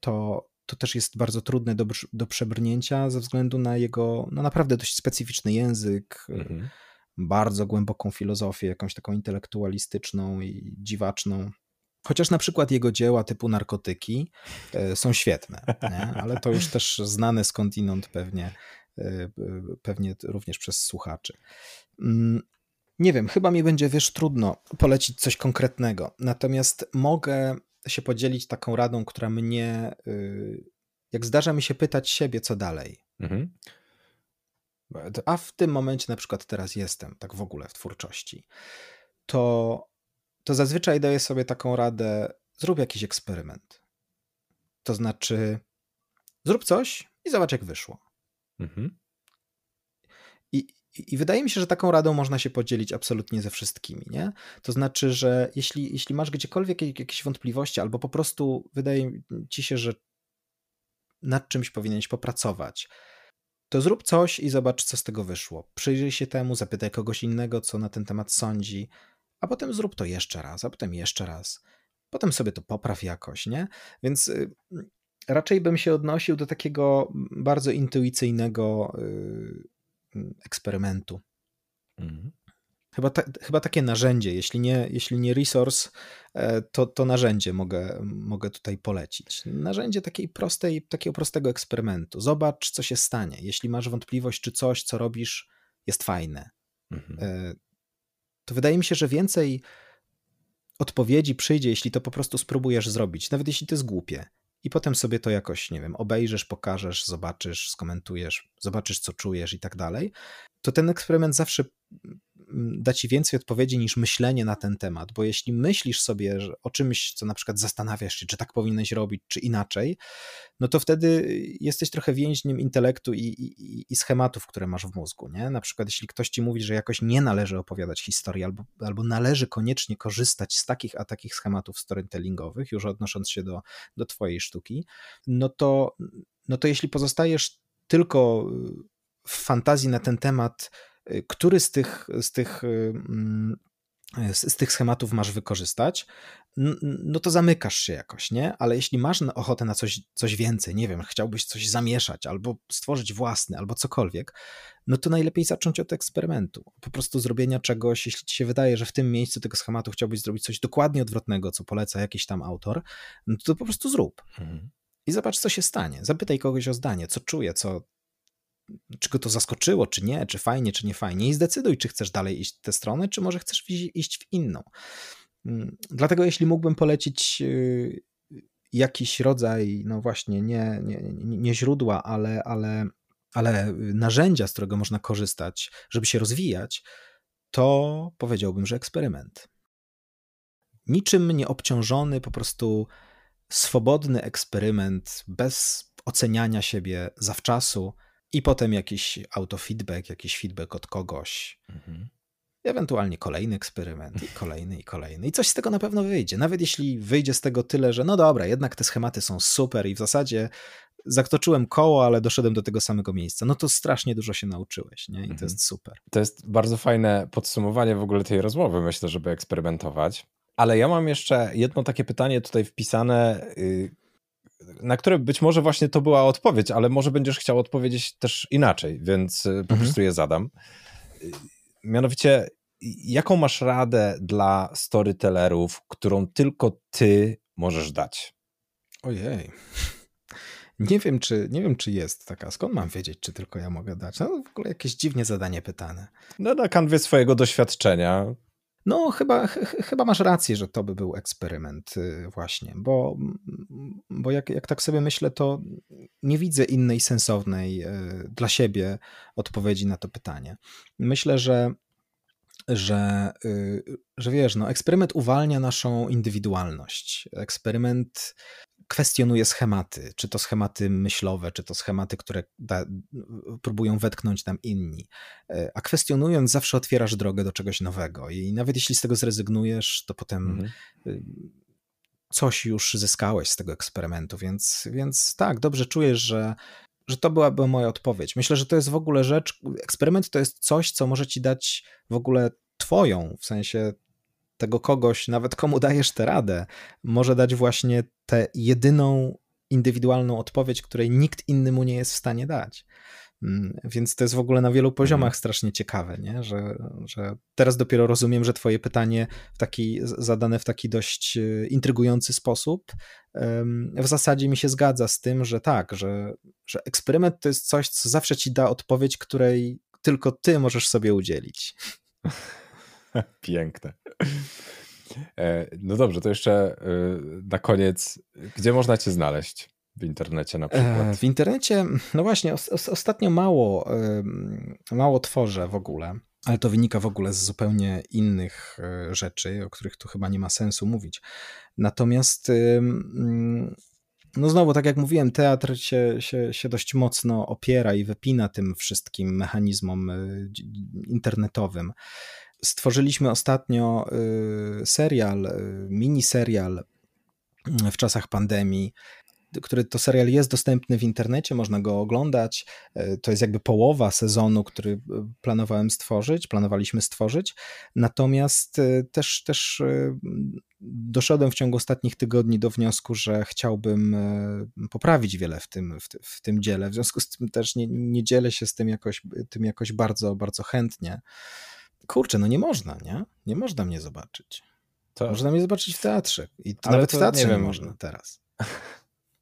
to, to też jest bardzo trudne do, do przebrnięcia ze względu na jego no naprawdę dość specyficzny język, mhm. bardzo głęboką filozofię, jakąś taką intelektualistyczną i dziwaczną. Chociaż na przykład jego dzieła typu narkotyki e, są świetne, nie? ale to już też znane skądinąd pewnie, e, pewnie również przez słuchaczy. Nie wiem, chyba mi będzie, wiesz, trudno polecić coś konkretnego. Natomiast mogę się podzielić taką radą, która mnie, y, jak zdarza mi się pytać siebie, co dalej. Mhm. A w tym momencie, na przykład teraz jestem, tak w ogóle w twórczości, to to zazwyczaj daję sobie taką radę: zrób jakiś eksperyment. To znaczy, zrób coś i zobacz, jak wyszło. Mhm. I, I wydaje mi się, że taką radą można się podzielić absolutnie ze wszystkimi. Nie? To znaczy, że jeśli, jeśli masz gdziekolwiek jakieś wątpliwości, albo po prostu wydaje ci się, że nad czymś powinieneś popracować, to zrób coś i zobacz, co z tego wyszło. Przyjrzyj się temu, zapytaj kogoś innego, co na ten temat sądzi a potem zrób to jeszcze raz, a potem jeszcze raz. Potem sobie to popraw jakoś, nie? Więc y, raczej bym się odnosił do takiego bardzo intuicyjnego y, eksperymentu. Mhm. Chyba, ta, chyba takie narzędzie, jeśli nie, jeśli nie resource, e, to, to narzędzie mogę, mogę tutaj polecić. Narzędzie takiej prostej, takiego prostego eksperymentu. Zobacz, co się stanie. Jeśli masz wątpliwość, czy coś, co robisz, jest fajne. Mhm. E, to wydaje mi się, że więcej odpowiedzi przyjdzie, jeśli to po prostu spróbujesz zrobić, nawet jeśli to jest głupie. I potem sobie to jakoś, nie wiem, obejrzysz, pokażesz, zobaczysz, skomentujesz, zobaczysz, co czujesz i tak dalej. To ten eksperyment zawsze da ci więcej odpowiedzi niż myślenie na ten temat, bo jeśli myślisz sobie o czymś, co na przykład zastanawiasz się, czy tak powinieneś robić, czy inaczej, no to wtedy jesteś trochę więźniem intelektu i, i, i schematów, które masz w mózgu, nie? Na przykład jeśli ktoś ci mówi, że jakoś nie należy opowiadać historii, albo, albo należy koniecznie korzystać z takich a takich schematów storytellingowych, już odnosząc się do, do twojej sztuki, no to, no to jeśli pozostajesz tylko w fantazji na ten temat, który z tych, z tych, mm, z, z tych schematów masz wykorzystać, no to zamykasz się jakoś, nie? Ale jeśli masz ochotę na coś, coś więcej, nie wiem, chciałbyś coś zamieszać, albo stworzyć własny, albo cokolwiek, no to najlepiej zacząć od eksperymentu. Po prostu zrobienia czegoś, jeśli ci się wydaje, że w tym miejscu tego schematu chciałbyś zrobić coś dokładnie odwrotnego, co poleca jakiś tam autor, no to po prostu zrób. Mhm. I zobacz, co się stanie. Zapytaj kogoś o zdanie, co czuje, co, czy go to zaskoczyło, czy nie, czy fajnie, czy nie fajnie i zdecyduj, czy chcesz dalej iść w tę stronę, czy może chcesz iść w inną. Mm, dlatego jeśli mógłbym polecić y, jakiś rodzaj, no właśnie, nie, nie, nie źródła, ale, ale, ale narzędzia, z którego można korzystać, żeby się rozwijać, to powiedziałbym, że eksperyment. Niczym nie obciążony, po prostu swobodny eksperyment, bez oceniania siebie zawczasu, i potem jakiś autofeedback, jakiś feedback od kogoś. Mhm. Ewentualnie kolejny eksperyment, i kolejny, i kolejny. I coś z tego na pewno wyjdzie. Nawet jeśli wyjdzie z tego tyle, że no dobra, jednak te schematy są super i w zasadzie zaktoczyłem koło, ale doszedłem do tego samego miejsca. No to strasznie dużo się nauczyłeś, nie? I to mhm. jest super. To jest bardzo fajne podsumowanie w ogóle tej rozmowy, myślę, żeby eksperymentować. Ale ja mam jeszcze jedno takie pytanie tutaj wpisane, y, na które być może właśnie to była odpowiedź, ale może będziesz chciał odpowiedzieć też inaczej, więc y, po mhm. prostu je zadam. Mianowicie, jaką masz radę dla storytellerów, którą tylko ty możesz dać? Ojej. Nie wiem, czy, nie wiem, czy jest taka. Skąd mam wiedzieć, czy tylko ja mogę dać? No w ogóle jakieś dziwnie zadanie pytane. No na kanwie swojego doświadczenia. No, chyba, ch chyba masz rację, że to by był eksperyment, y, właśnie, bo, bo jak, jak tak sobie myślę, to nie widzę innej sensownej y, dla siebie odpowiedzi na to pytanie. Myślę, że że, y, że wiesz, no, eksperyment uwalnia naszą indywidualność. Eksperyment kwestionuje schematy, czy to schematy myślowe, czy to schematy, które da, próbują wetknąć tam inni. E, a kwestionując, zawsze otwierasz drogę do czegoś nowego. I nawet jeśli z tego zrezygnujesz, to potem mhm. Y, coś już zyskałeś z tego eksperymentu. Więc, więc tak, dobrze czujesz, że, że to byłaby moja odpowiedź. Myślę, że to jest w ogóle rzecz, eksperyment to jest coś, co może ci dać w ogóle twoją, w sensie tego kogoś, nawet komu dajesz tę radę, może dać właśnie tę jedyną indywidualną odpowiedź, której nikt inny mu nie jest w stanie dać. Mm, więc to jest w ogóle na wielu poziomach mhm. strasznie ciekawe, nie? Że, że teraz dopiero rozumiem, że Twoje pytanie w taki, zadane w taki dość e, intrygujący sposób w zasadzie mi się zgadza z tym, że tak, że, że eksperyment to jest coś, co zawsze ci da odpowiedź, której tylko Ty możesz sobie udzielić. Piękne. E, no dobrze, to jeszcze e, na koniec, gdzie można cię znaleźć? W internecie na e, przykład. W internecie, no właśnie, ostatnio mało, mało tworzę w ogóle, ale to wynika w ogóle z zupełnie innych rzeczy, o których tu chyba nie ma sensu mówić. Natomiast no znowu, tak jak mówiłem, teatr się, się, się dość mocno opiera i wypina tym wszystkim mechanizmom internetowym. Stworzyliśmy ostatnio y, serial, y, mini serial w czasach pandemii, który to serial jest dostępny w internecie, można go oglądać. Y, to jest jakby połowa sezonu, który planowałem stworzyć, planowaliśmy stworzyć. Natomiast też, też doszedłem w ciągu ostatnich tygodni do wniosku, że chciałbym poprawić wiele w tym, w, w tym dziele. W związku z tym też nie, nie dzielę się z tym jakoś, tym jakoś bardzo, bardzo chętnie kurczę, no nie można, nie? Nie można mnie zobaczyć. To... Można mnie zobaczyć w teatrze. I to nawet w teatrze nie, nie można teraz.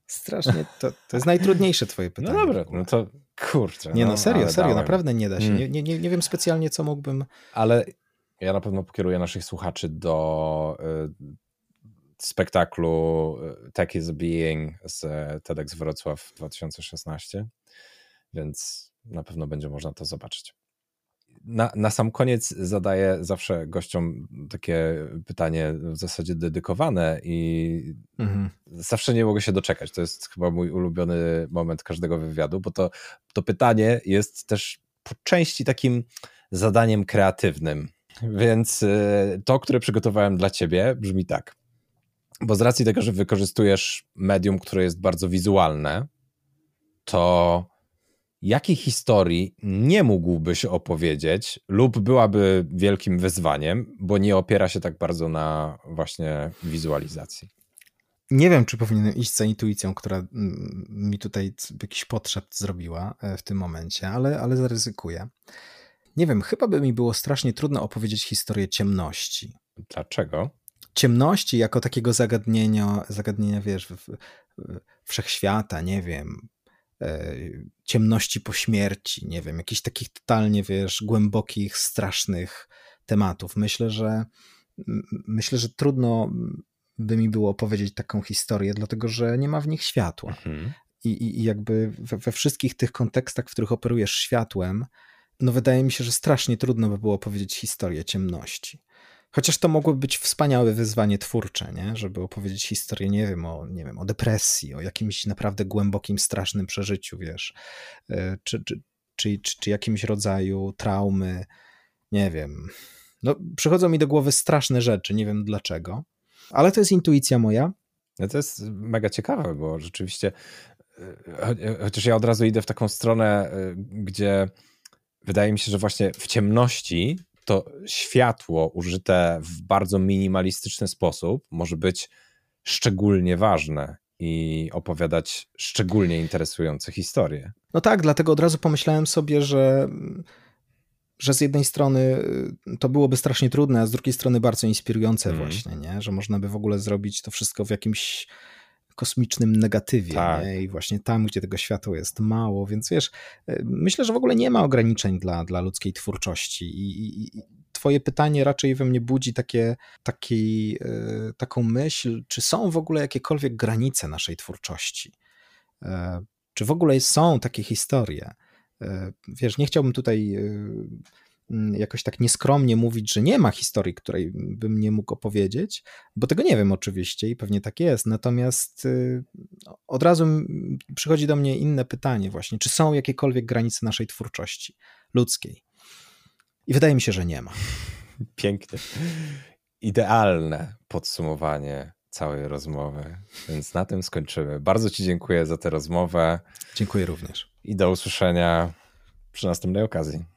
Strasznie, to, to jest najtrudniejsze twoje no pytanie. No dobra, no to kurczę. Nie no, no serio, serio, dałem. naprawdę nie da się. Hmm. Nie, nie, nie wiem specjalnie, co mógłbym... Ale ja na pewno pokieruję naszych słuchaczy do y, spektaklu y, Tech is Being z TEDx Wrocław 2016, więc na pewno będzie można to zobaczyć na, na sam koniec zadaję zawsze gościom takie pytanie w zasadzie dedykowane i mhm. zawsze nie mogę się doczekać. To jest chyba mój ulubiony moment każdego wywiadu, bo to, to pytanie jest też po części takim zadaniem kreatywnym. Więc y, to, które przygotowałem dla ciebie, brzmi tak. Bo z racji tego, że wykorzystujesz medium, które jest bardzo wizualne, to jakiej historii nie mógłbyś opowiedzieć, lub byłaby wielkim wyzwaniem, bo nie opiera się tak bardzo na właśnie wizualizacji? Nie wiem, czy powinienem iść za intuicją, która mm, mi tutaj jakiś potrzebt zrobiła e, w tym momencie, ale, ale zaryzykuję. Nie wiem, chyba by mi było strasznie trudno opowiedzieć historię ciemności. Dlaczego? Ciemności jako takiego zagadnienia, zagadnienia wiesz, w, w, wszechświata, nie wiem, ciemności po śmierci, nie wiem, jakichś takich totalnie, wiesz, głębokich, strasznych tematów. Myślę, że myślę, że trudno by mi było opowiedzieć taką historię, dlatego że nie ma w nich światła. Mhm. I, I, jakby we, we, wszystkich tych kontekstach, w których operujesz światłem, no wydaje mi się, że strasznie trudno by było opowiedzieć historię ciemności. Chociaż to mogłoby być wspaniałe wyzwanie twórcze, nie? żeby opowiedzieć historię, nie wiem, o, nie wiem, o depresji, o jakimś naprawdę głębokim, strasznym przeżyciu, wiesz, e, czy, czy, czy, czy, jakimś rodzaju traumy, nie wiem. No, przychodzą mi do głowy straszne rzeczy, nie wiem dlaczego, ale to jest intuicja moja. No to jest mega ciekawe, bo rzeczywiście, e, chociaż ja od razu idę w taką stronę, e, gdzie wydaje mi się, że właśnie w ciemności to światło użyte w bardzo minimalistyczny sposób może być szczególnie ważne i opowiadać szczególnie interesujące historie. No tak, dlatego od razu pomyślałem sobie, że że z jednej strony y, to byłoby strasznie trudne, a z drugiej strony bardzo inspirujące mm. właśnie, nie? że można by w ogóle zrobić to wszystko w jakimś kosmicznym negatywie tak. nie? i właśnie tam, gdzie tego światła jest mało, więc wiesz, y, myślę, że w ogóle nie ma ograniczeń dla, dla ludzkiej twórczości i, i, i twoje pytanie raczej we mnie budzi takie, taki, y, taką myśl, czy są w ogóle jakiekolwiek granice naszej twórczości? Czy w ogóle są takie historie? E, wiesz, nie chciałbym tutaj e, jakoś tak nieskromnie mówić, że nie ma historii, której bym nie mógł opowiedzieć, bo tego nie wiem oczywiście i pewnie tak jest. Natomiast e, od razu przychodzi do mnie inne pytanie właśnie, czy są jakiekolwiek granice naszej twórczości ludzkiej? I wydaje mi się, że nie ma. Pięknie. Idealne podsumowanie całej rozmowy. Więc na tym skończymy. Bardzo Ci dziękuję za tę rozmowę. Dziękuję również. I do usłyszenia przy następnej okazji.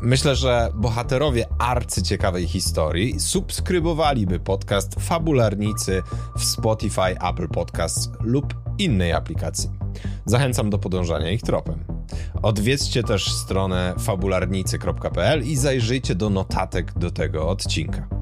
Myślę, że bohaterowie arcyciekawej historii subskrybowaliby podcast Fabularnicy w Spotify, Apple Podcasts lub innej aplikacji. Zachęcam do podążania ich tropem. Odwiedźcie też stronę fabularnicy.pl i zajrzyjcie do notatek do tego odcinka.